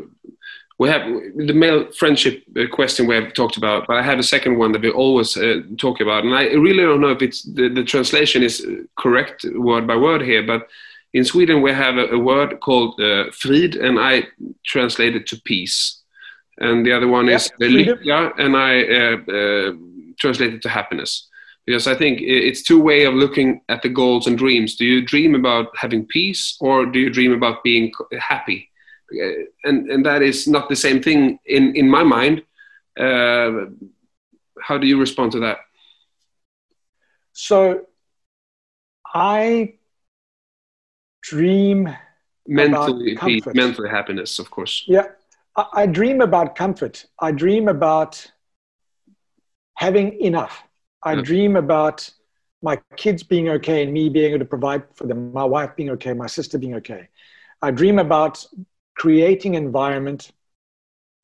we have the male friendship uh, question we have talked about, but I have a second one that we always uh, talk about, and I really don't know if it's the, the, translation is correct word by word here, but in Sweden we have a, a word called uh, frid, and I translate it to peace, and the other one yep, is lycka, and I uh, uh, translate it to happiness. Because I think it's two way of looking at the goals and dreams. Do you dream about having peace, or do you dream about being happy? Uh, and and that is not the same thing in in my mind. Uh, how do you respond to that? So, I dream mentally peace, mentally happiness, of course. Yeah, I, I dream about comfort. I dream about having enough. I yeah. dream about my kids being okay and me being able to provide for them, my wife being okay, my sister being okay. I dream about creating an environment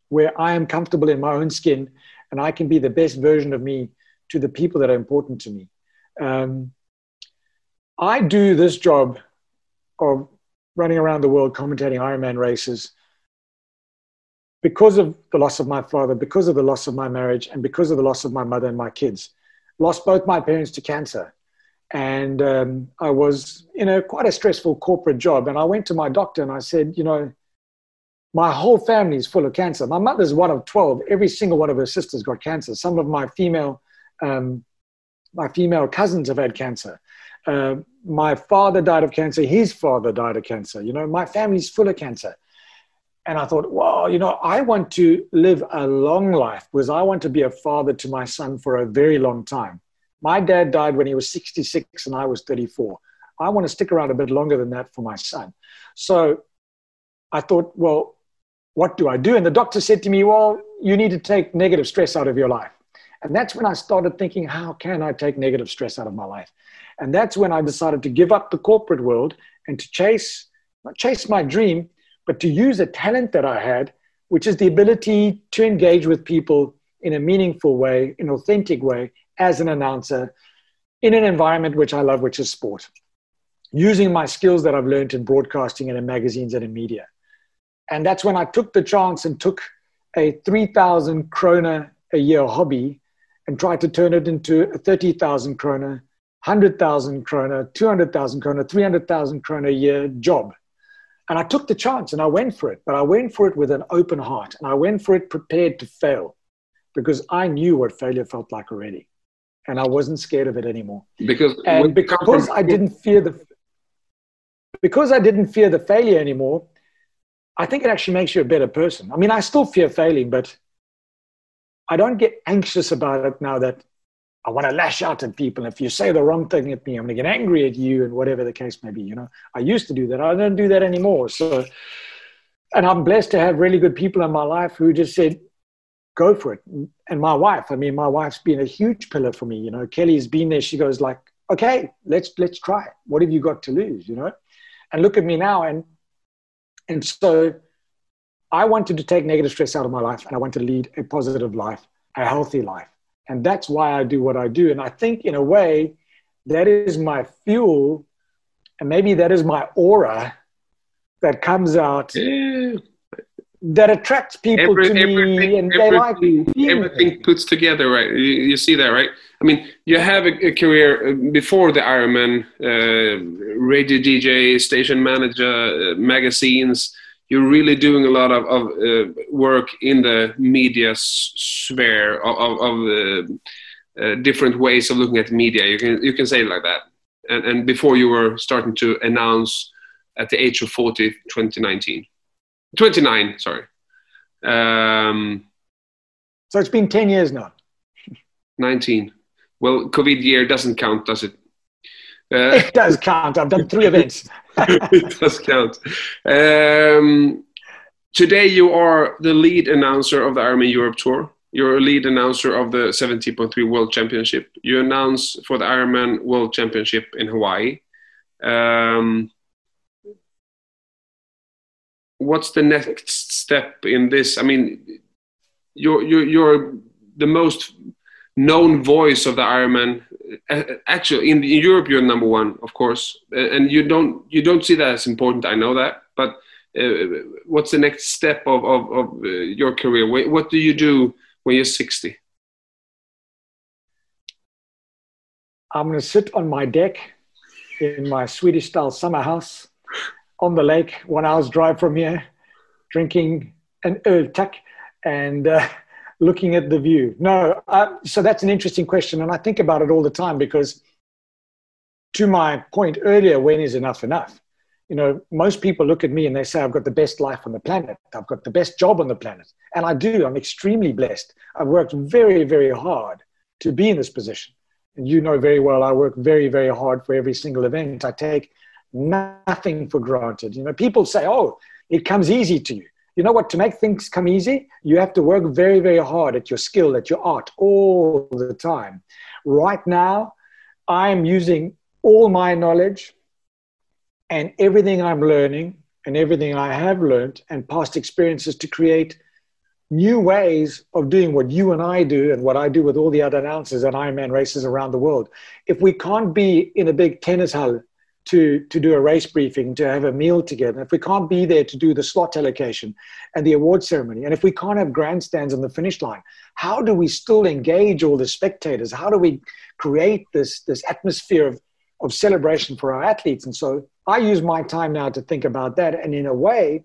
where I am comfortable in my own skin and I can be the best version of me to the people that are important to me. Um, I do this job of running around the world commentating Ironman races because of the loss of my father, because of the loss of my marriage, and because of the loss of my mother and my kids. Lost both my parents to cancer. And um, I was in a quite a stressful corporate job. And I went to my doctor and I said, you know, my whole family is full of cancer. My mother's one of 12. Every single one of her sisters got cancer. Some of my female, um, my female cousins have had cancer. Uh, my father died of cancer. His father died of cancer. You know, my family's full of cancer. And I thought, well, you know, I want to live a long life because I want to be a father to my son for a very long time. My dad died when he was 66 and I was 34. I want to stick around a bit longer than that for my son. So I thought, well, what do I do? And the doctor said to me, well, you need to take negative stress out of your life. And that's when I started thinking, how can I take negative stress out of my life? And that's when I decided to give up the corporate world and to chase, chase my dream, but to use a talent that I had, which is the ability to engage with people in a meaningful way, in an authentic way, as an announcer, in an environment which I love, which is sport. Using my skills that I've learned in broadcasting and in magazines and in media. And that's when I took the chance and took a 3,000 krona a year hobby and tried to turn it into a 30,000 krona, 100,000 krona, 200,000 krona, 300,000 krona a year job. And I took the chance and I went for it, but I went for it with an open heart and I went for it prepared to fail because I knew what failure felt like already. And I wasn't scared of it anymore. Because and because I didn't fear the because I didn't fear the failure anymore, I think it actually makes you a better person. I mean, I still fear failing, but I don't get anxious about it now that I want to lash out at people. If you say the wrong thing at me, I'm going to get angry at you and whatever the case may be. You know, I used to do that. I don't do that anymore. So, and I'm blessed to have really good people in my life who just said, go for it. And my wife, I mean, my wife's been a huge pillar for me. You know, Kelly's been there. She goes like, okay, let's, let's try it. What have you got to lose? You know, and look at me now. And and so I wanted to take negative stress out of my life and I wanted to lead a positive life, a healthy life. And that's why I do what I do. And I think, in a way, that is my fuel. And maybe that is my aura that comes out yeah. that attracts people Every, to me and they like Everything puts together, right? You, you, see that, right? I mean, you have a, a career uh, before the Ironman, uh, radio DJ, station manager, uh, magazines. You're really doing a lot of, of uh, work in the media sphere of, of, of uh, uh, different ways of looking at media. You can you can say it like that. And, and before you were starting to announce at the age of 40, 2019, 29, sorry. Um, so it's been 10 years now. 19. Well, COVID year doesn't count, does it? Uh, it does count. I've done three *laughs* events. *laughs* it does count. Um, today you are the lead announcer of the Ironman Europe Tour. You're a lead announcer of the 70.3 World Championship. You announce for the Ironman World Championship in Hawaii. Um, what's the next step in this? I mean, you're you're, you're the most known voice of the Ironman. Actually, in, Europe, you're number one, of course, and you don't you don't see that as important. I know that, but uh, what's the next step of of, of uh, your career? What do you do when you're 60? I'm going to sit on my deck in my Swedish style summer house on the lake, one hour's drive from here, drinking an öltack and uh, looking at the view. No, uh, so that's an interesting question. And I think about it all the time because, to my point earlier, when is enough enough? You know, most people look at me and they say, I've got the best life on the planet. I've got the best job on the planet. And I do. I'm extremely blessed. I've worked very, very hard to be in this position. And you know very well, I work very, very hard for every single event. I take nothing for granted. You know, people say, oh, it comes easy to you. You know what? To make things come easy, you have to work very, very hard at your skill, at your art all the time. Right now, I'm using all my knowledge and everything I'm learning and everything I have learned and past experiences to create new ways of doing what you and I do and what I do with all the other announcers at Ironman races around the world. If we can't be in a big tennis hall to, to do a race briefing, to have a meal together, if we can't be there to do the slot allocation and the award ceremony, and if we can't have grandstands on the finish line, how do we still engage all the spectators? How do we create this, this atmosphere of, of celebration for our athletes? And so I use my time now to think about that. And in a way,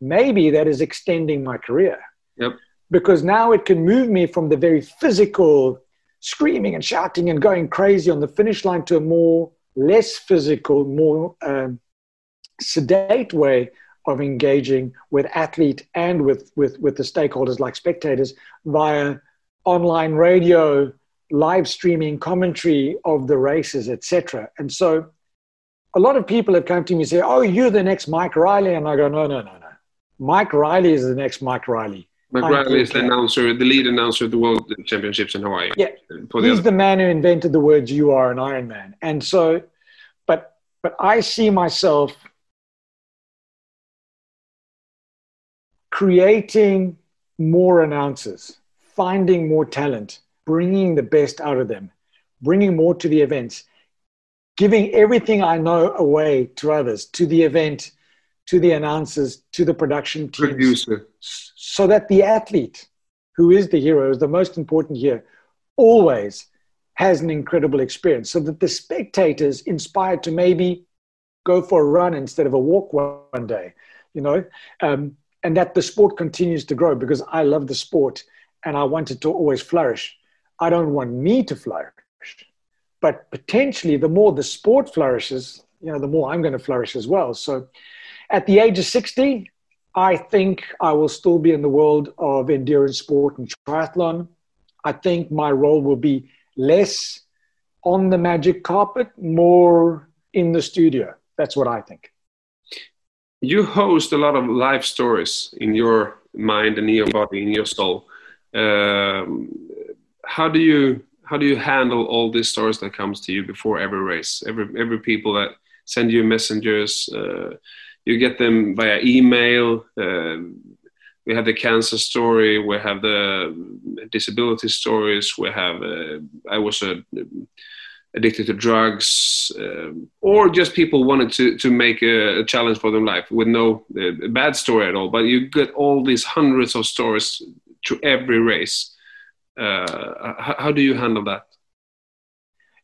maybe that is extending my career. Yep. Because now it can move me from the very physical screaming and shouting and going crazy on the finish line to a more less physical, more um, sedate way of engaging with athlete and with, with, with the stakeholders like spectators via online radio, live streaming commentary of the races, etc. And so a lot of people have come to me and say, oh, you're the next Mike Reilly. And I go, no, no, no, no. Mike Reilly is the next Mike Reilly. Reilly is the announcer, the lead announcer of the World Championships in Hawaii. Yeah, he's the man who invented the words "you are an Iron Man," and so, but but I see myself creating more announcers, finding more talent, bringing the best out of them, bringing more to the events, giving everything I know away to others, to the event, to the announcers, to the production team. Producer so that the athlete, who is the hero, is the most important here, always has an incredible experience. So that the spectators inspired to maybe go for a run instead of a walk one day, you know, um, and that the sport continues to grow because I love the sport and I want it to always flourish. I don't want me to flourish, but potentially the more the sport flourishes, you know, the more I'm going to flourish as well. So at the age of 60, I think I will still be in the world of endurance sport and triathlon. I think my role will be less on the magic carpet, more in the studio. That's what I think. You host a lot of life stories in your mind and in your body, in your soul. Um, how do you how do you handle all these stories that comes to you before every race? Every every people that send you messengers. Uh, you get them via email. Uh, we have the cancer story. We have the disability stories. We have uh, I was uh, addicted to drugs, um, or just people wanted to to make a, a challenge for their life with no uh, bad story at all. But you get all these hundreds of stories to every race. Uh, how, how do you handle that?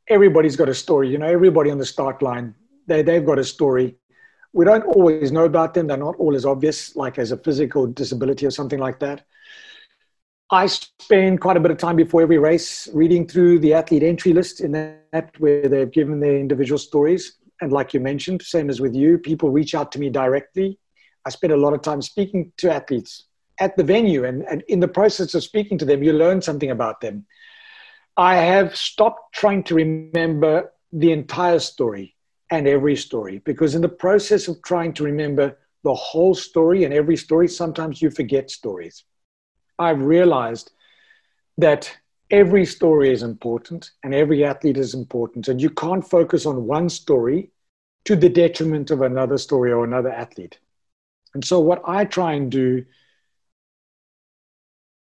Everybody's got a story. You know, everybody on the start line, they they've got a story we don't always know about them. They're not all as obvious, like as a physical disability or something like that. I spend quite a bit of time before every race reading through the athlete entry list in that where they've given their individual stories. And like you mentioned, same as with you, people reach out to me directly. I spend a lot of time speaking to athletes at the venue, and, and in the process of speaking to them, you learn something about them. I have stopped trying to remember the entire story and every story because in the process of trying to remember the whole story and every story, sometimes you forget stories. I've realized that every story is important and every athlete is important, and you can't focus on one story to the detriment of another story or another athlete. And so, what I try and do,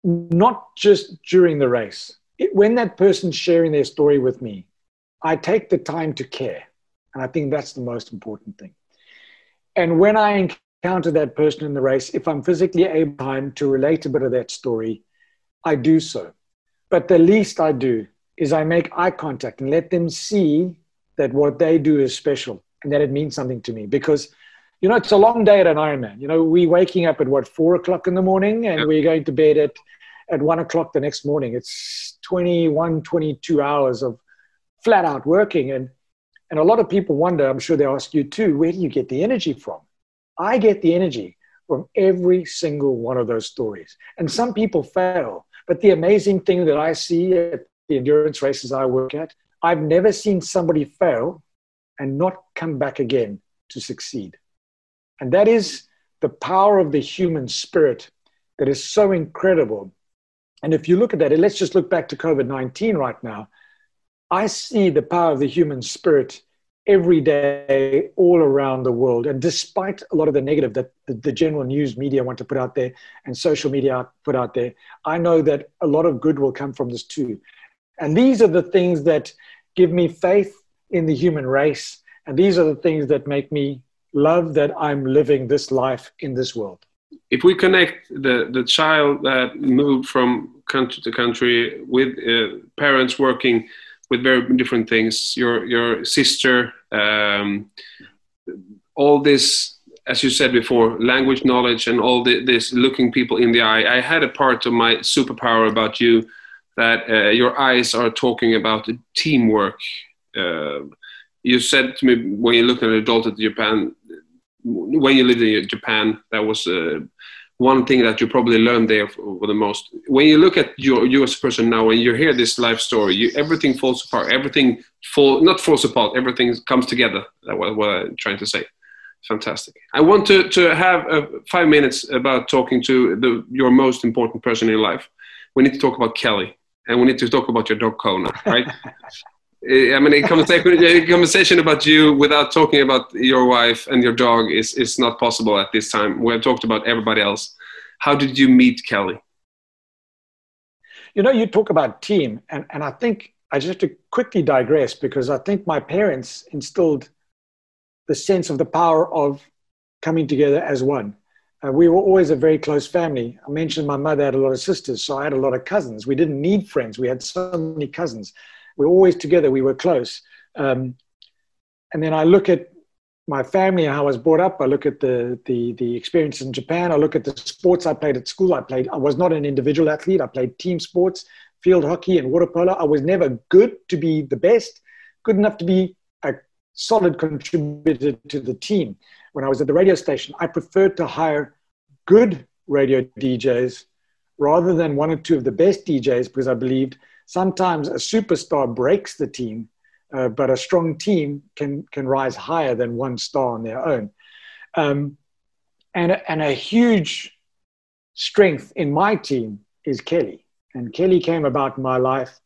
not just during the race, it, when that person's sharing their story with me, I take the time to care. And I think that's the most important thing. And when I encounter that person in the race, if I'm physically able to relate a bit of that story, I do so. But the least I do is I make eye contact and let them see that what they do is special and that it means something to me because you know it's a long day at an ironman you know we waking up at what four o'clock in the morning and yep. we're going to bed at at one o'clock the next morning it's 21 22 hours of flat out working and and a lot of people wonder i'm sure they ask you too where do you get the energy from i get the energy from every single one of those stories and some people fail but the amazing thing that i see at the endurance races i work at i've never seen somebody fail and not come back again to succeed. And that is the power of the human spirit that is so incredible. And if you look at that, and let's just look back to COVID 19 right now, I see the power of the human spirit every day all around the world. And despite a lot of the negative that the, the, general news media want to put out there and social media put out there, I know that a lot of good will come from this too. And these are the things that give me faith in the human race. And these are the things that make me love that I'm living this life in this world. If we connect the, the child that moved from country to country with uh, parents working with very different things, your, your sister, um, all this, as you said before, language knowledge and all the, this looking people in the eye. I had a part of my superpower about you that uh, your eyes are talking about teamwork uh, you said to me when you looked at adult at Japan, when you lived in Japan, that was uh, one thing that you probably learned there for, the most. When you look at your you as a person now, and you hear this life story, you, everything falls apart. Everything fall not falls apart. Everything comes together. That's what, what I'm trying to say. Fantastic. I want to to have uh, five minutes about talking to the, your most important person in life. We need to talk about Kelly, and we need to talk about your dog Kona, right? *laughs* I mean, a conversation, *laughs* conversation about you without talking about your wife and your dog is, is not possible at this time. We have talked about everybody else. How did you meet Kelly? You know, you talk about team, and, and I think I just have to quickly digress because I think my parents instilled the sense of the power of coming together as one. Uh, we were always a very close family. I mentioned my mother had a lot of sisters, so I had a lot of cousins. We didn't need friends, we had so many cousins we are always together. We were close. Um, and then I look at my family and how I was brought up. I look at the, the, the experience in Japan. I look at the sports I played at school. I played, I was not an individual athlete. I played team sports, field hockey and water polo. I was never good to be the best, good enough to be a solid contributor to the team. When I was at the radio station, I preferred to hire good radio DJs rather than one or two of the best DJs because I believed sometimes a superstar breaks the team, uh, but a strong team can can rise higher than one star on their own. Um, and and a huge strength in my team is Kelly. And Kelly came about my life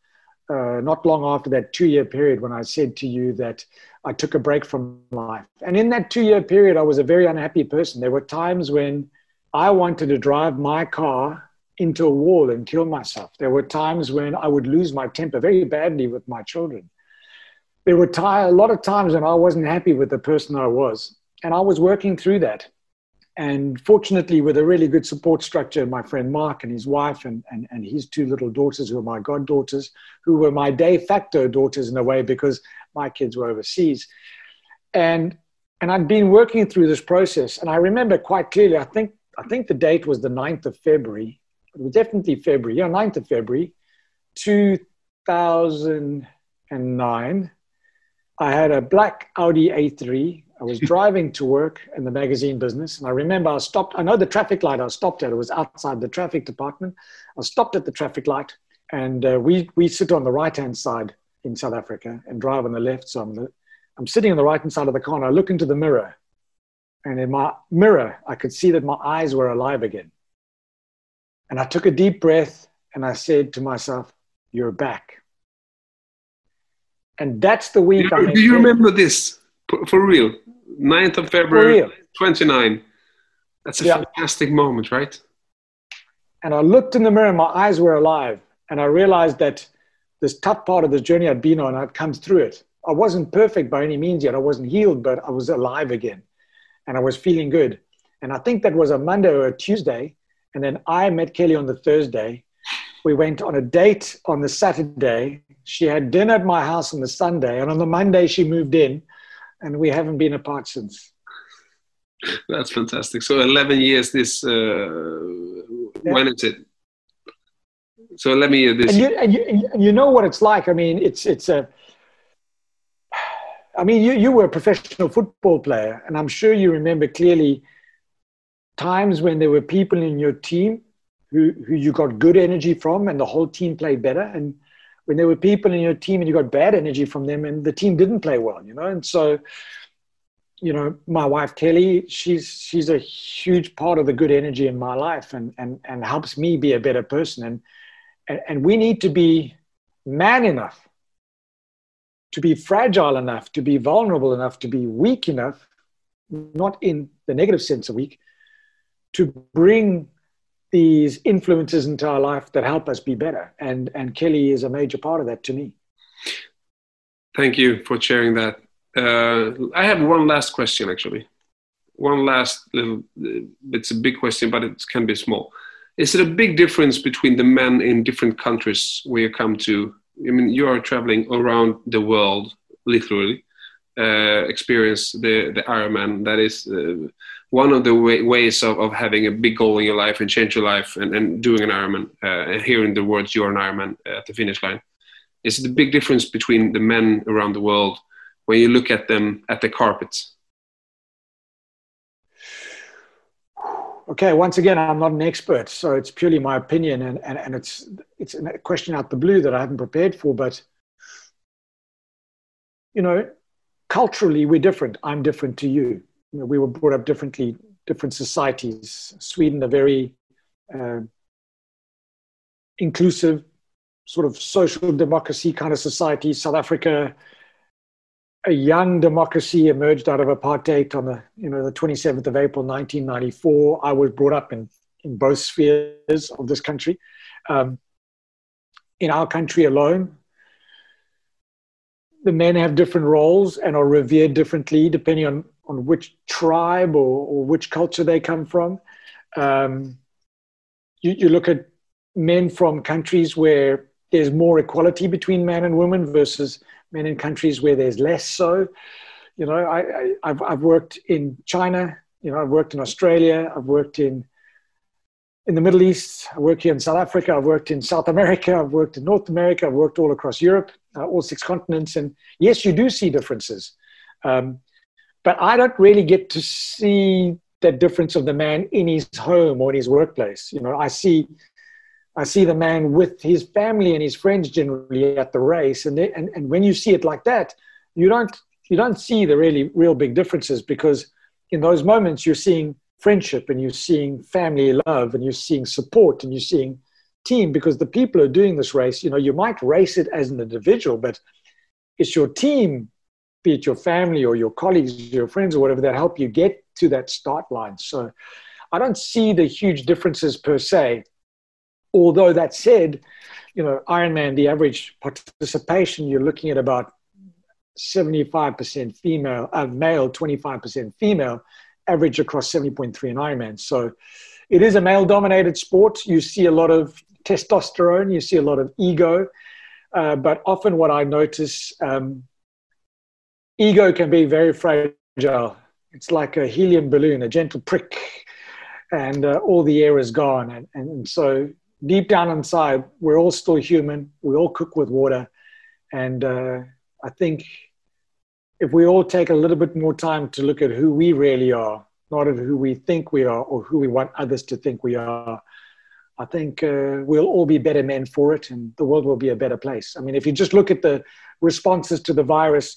uh, not long after that two year period when I said to you that I took a break from life. And in that two year period, I was a very unhappy person. There were times when I wanted to drive my car into a wall and kill myself. There were times when I would lose my temper very badly with my children. There were t- a lot of times when I wasn't happy with the person I was. And I was working through that. And fortunately, with a really good support structure, my friend Mark and his wife and, and, and his two little daughters, who are my goddaughters, who were my de facto daughters in a way because my kids were overseas. And, and I'd been working through this process. And I remember quite clearly, I think, I think the date was the 9th of February it was definitely February, yeah, 9th of February, 2009. I had a black Audi A3. I was *laughs* driving to work in the magazine business. And I remember I stopped, I know the traffic light I stopped at, it was outside the traffic department. I stopped at the traffic light and uh, we, we sit on the right hand side in South Africa and drive on the left. So I'm, the, I'm sitting on the right hand side of the car and I look into the mirror And in my mirror, I could see that my eyes were alive again. And I took a deep breath and I said to myself, You're back. And that's the week. Do you, do you remember this for real? 9th of February, 29. That's a yeah. fantastic moment, right? And I looked in the mirror, my eyes were alive. And I realized that this tough part of the journey I'd been on, I'd come through it. I wasn't perfect by any means yet. I wasn't healed, but I was alive again. And I was feeling good. And I think that was a Monday or a Tuesday. And then I met Kelly on the Thursday. We went on a date on the Saturday. She had dinner at my house on the Sunday. And on the Monday, she moved in. And we haven't been apart since. That's fantastic. So 11 years this, uh, yeah. when is it? So let me this. And you, and you, and you know what it's like. I mean, it's it's a. I mean, you, you were a professional football player, and I'm sure you remember clearly times when there were people in your team who, who you got good energy from, and the whole team played better. And when there were people in your team and you got bad energy from them, and the team didn't play well, you know. And so, you know, my wife Kelly, she's she's a huge part of the good energy in my life, and and and helps me be a better person. And and, and we need to be man enough to be fragile enough, to be vulnerable enough, to be weak enough, not in the negative sense of weak, to bring these influences into our life that help us be better. And, and Kelly is a major part of that to me. Thank you for sharing that. Uh, I have one last question, actually. One last little, it's a big question, but it can be small. Is it a big difference between the men in different countries where you come to? I mean, you are traveling around the world, literally, uh, experience the the Ironman. That is uh, one of the way, ways of, of having a big goal in your life and change your life and, and doing an Ironman uh, and hearing the words "you're an Ironman" at the finish line. Is the big difference between the men around the world when you look at them at the carpets? okay, once again, I'm not an expert, so it's purely my opinion, and, and, and it's it's a question out the blue that I haven't prepared for. But you know, culturally, we're different. I'm different to you. You know, we were brought up differently, different societies. Sweden, a very uh, inclusive, sort of social democracy kind of society. South Africa, a young democracy emerged out of apartheid on the you know the 27th of April 1994. I was brought up in in both spheres of this country. Um, in our country alone, the men have different roles and are revered differently depending on on which tribe or, or which culture they come from. Um, you, you look at men from countries where there's more equality between men and women versus men in countries where there's less so. You know, I, I, have I've worked in China, you know, I've worked in Australia, I've worked in in the Middle East, I work here in South Africa, I've worked in South America, I've worked in North America, I've worked all across Europe, uh, all six continents. And yes, you do see differences. Um, but I don't really get to see that difference of the man in his home or in his workplace. You know, I see I see the man with his family and his friends generally at the race, and, they, and and when you see it like that, you don't you don't see the really real big differences because in those moments you're seeing friendship and you're seeing family love and you're seeing support and you're seeing team because the people who are doing this race, you know, you might race it as an individual, but it's your team, be it your family or your colleagues, your friends or whatever, that help you get to that start line. So I don't see the huge differences per se Although that said, you know, Ironman, the average participation, you're looking at about 75% female, uh, male, 25% female, average across 70.3 in Ironman. So it is a male dominated sport. You see a lot of testosterone, you see a lot of ego. Uh, but often what I notice, um, ego can be very fragile. It's like a helium balloon, a gentle prick, and uh, all the air is gone. And, and so deep down inside, we're all still human. We all cook with water. And uh, I think if we all take a little bit more time to look at who we really are, not at who we think we are or who we want others to think we are, I think uh, we'll all be better men for it and the world will be a better place. I mean, if you just look at the responses to the virus,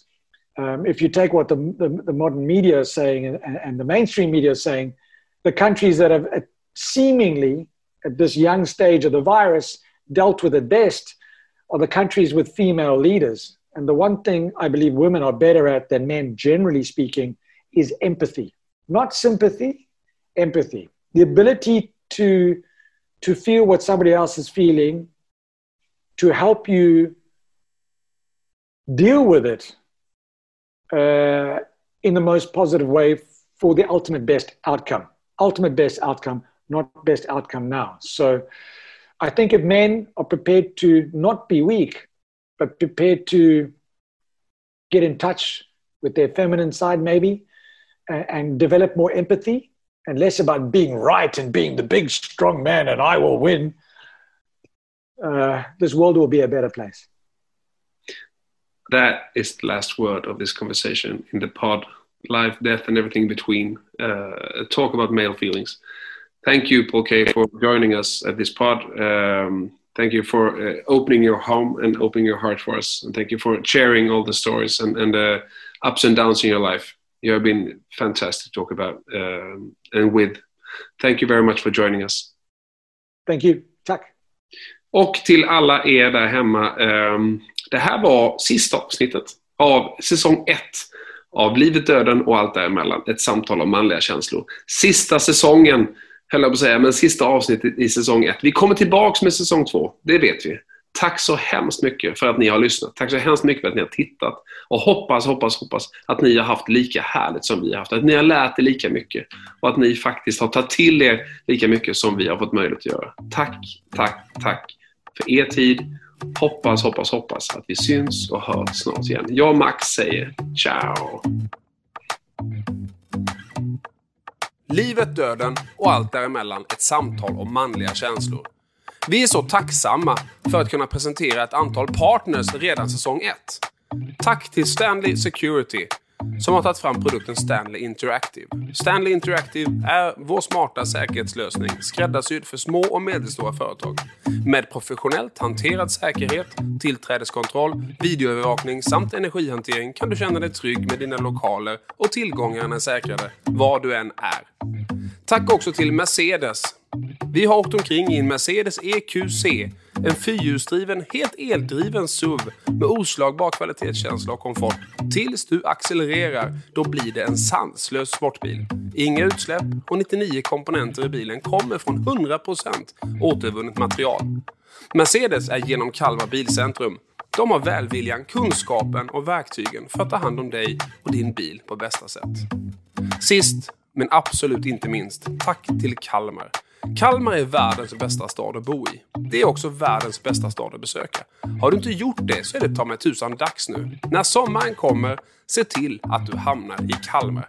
Um, if you take what the, the, the, modern media is saying and, and, the mainstream media is saying, the countries that have uh, seemingly, at this young stage of the virus, dealt with it best are the countries with female leaders. And the one thing I believe women are better at than men, generally speaking, is empathy. Not sympathy, empathy. The ability to, to feel what somebody else is feeling, to help you deal with it uh, in the most positive way for the ultimate best outcome. Ultimate best outcome, not best outcome now. So I think if men are prepared to not be weak, but prepared to get in touch with their feminine side, maybe, and, and develop more empathy and less about being right and being the big, strong man and I will win, uh, this world will be a better place. That is the last word of this conversation in the pod life death and everything in between. Uh, talk about male feelings. Thank you Paul Kaye for joining us at this pod. Um, thank you for uh, opening your home and opening your heart for us. And thank you for sharing all the stories and, and the ups and downs in your life. You have been fantastic to talk about um, and with. Thank you very much for joining us. Thank you. Tack. Och till alla er där hemma um, Det här var sista avsnittet av säsong 1 av Livet, döden och allt däremellan. Ett samtal om manliga känslor. Sista säsongen, höll jag på att säga, men sista avsnittet i säsong 1. Vi kommer tillbaks med säsong 2, det vet vi. Tack så hemskt mycket för att ni har lyssnat. Tack så hemskt mycket för att ni har tittat. Och hoppas, hoppas, hoppas att ni har haft lika härligt som vi har haft. Att ni har lärt er lika mycket. Och att ni faktiskt har tagit till er lika mycket som vi har fått möjlighet att göra. Tack, tack, tack för er tid Hoppas, hoppas, hoppas att vi syns och hörs snart igen. Jag och Max säger ciao! Livet, döden och allt däremellan ett samtal om manliga känslor. Vi är så tacksamma för att kunna presentera ett antal partners redan säsong 1. Tack till Stanley Security som har tagit fram produkten Stanley Interactive. Stanley Interactive är vår smarta säkerhetslösning skräddarsydd för små och medelstora företag. Med professionellt hanterad säkerhet, tillträdeskontroll, videoövervakning samt energihantering kan du känna dig trygg med dina lokaler och tillgångarna är säkrade var du än är. Tack också till Mercedes vi har åkt omkring i en Mercedes EQC, en fyrhjulsdriven, helt eldriven SUV med oslagbar kvalitetskänsla och komfort. Tills du accelererar, då blir det en sanslös sportbil. Inga utsläpp och 99 komponenter i bilen kommer från 100% återvunnet material. Mercedes är genom Kalmar Bilcentrum. De har välviljan, kunskapen och verktygen för att ta hand om dig och din bil på bästa sätt. Sist, men absolut inte minst, tack till Kalmar. Kalmar är världens bästa stad att bo i. Det är också världens bästa stad att besöka. Har du inte gjort det så är det ta mig tusan dags nu. När sommaren kommer, se till att du hamnar i Kalmar.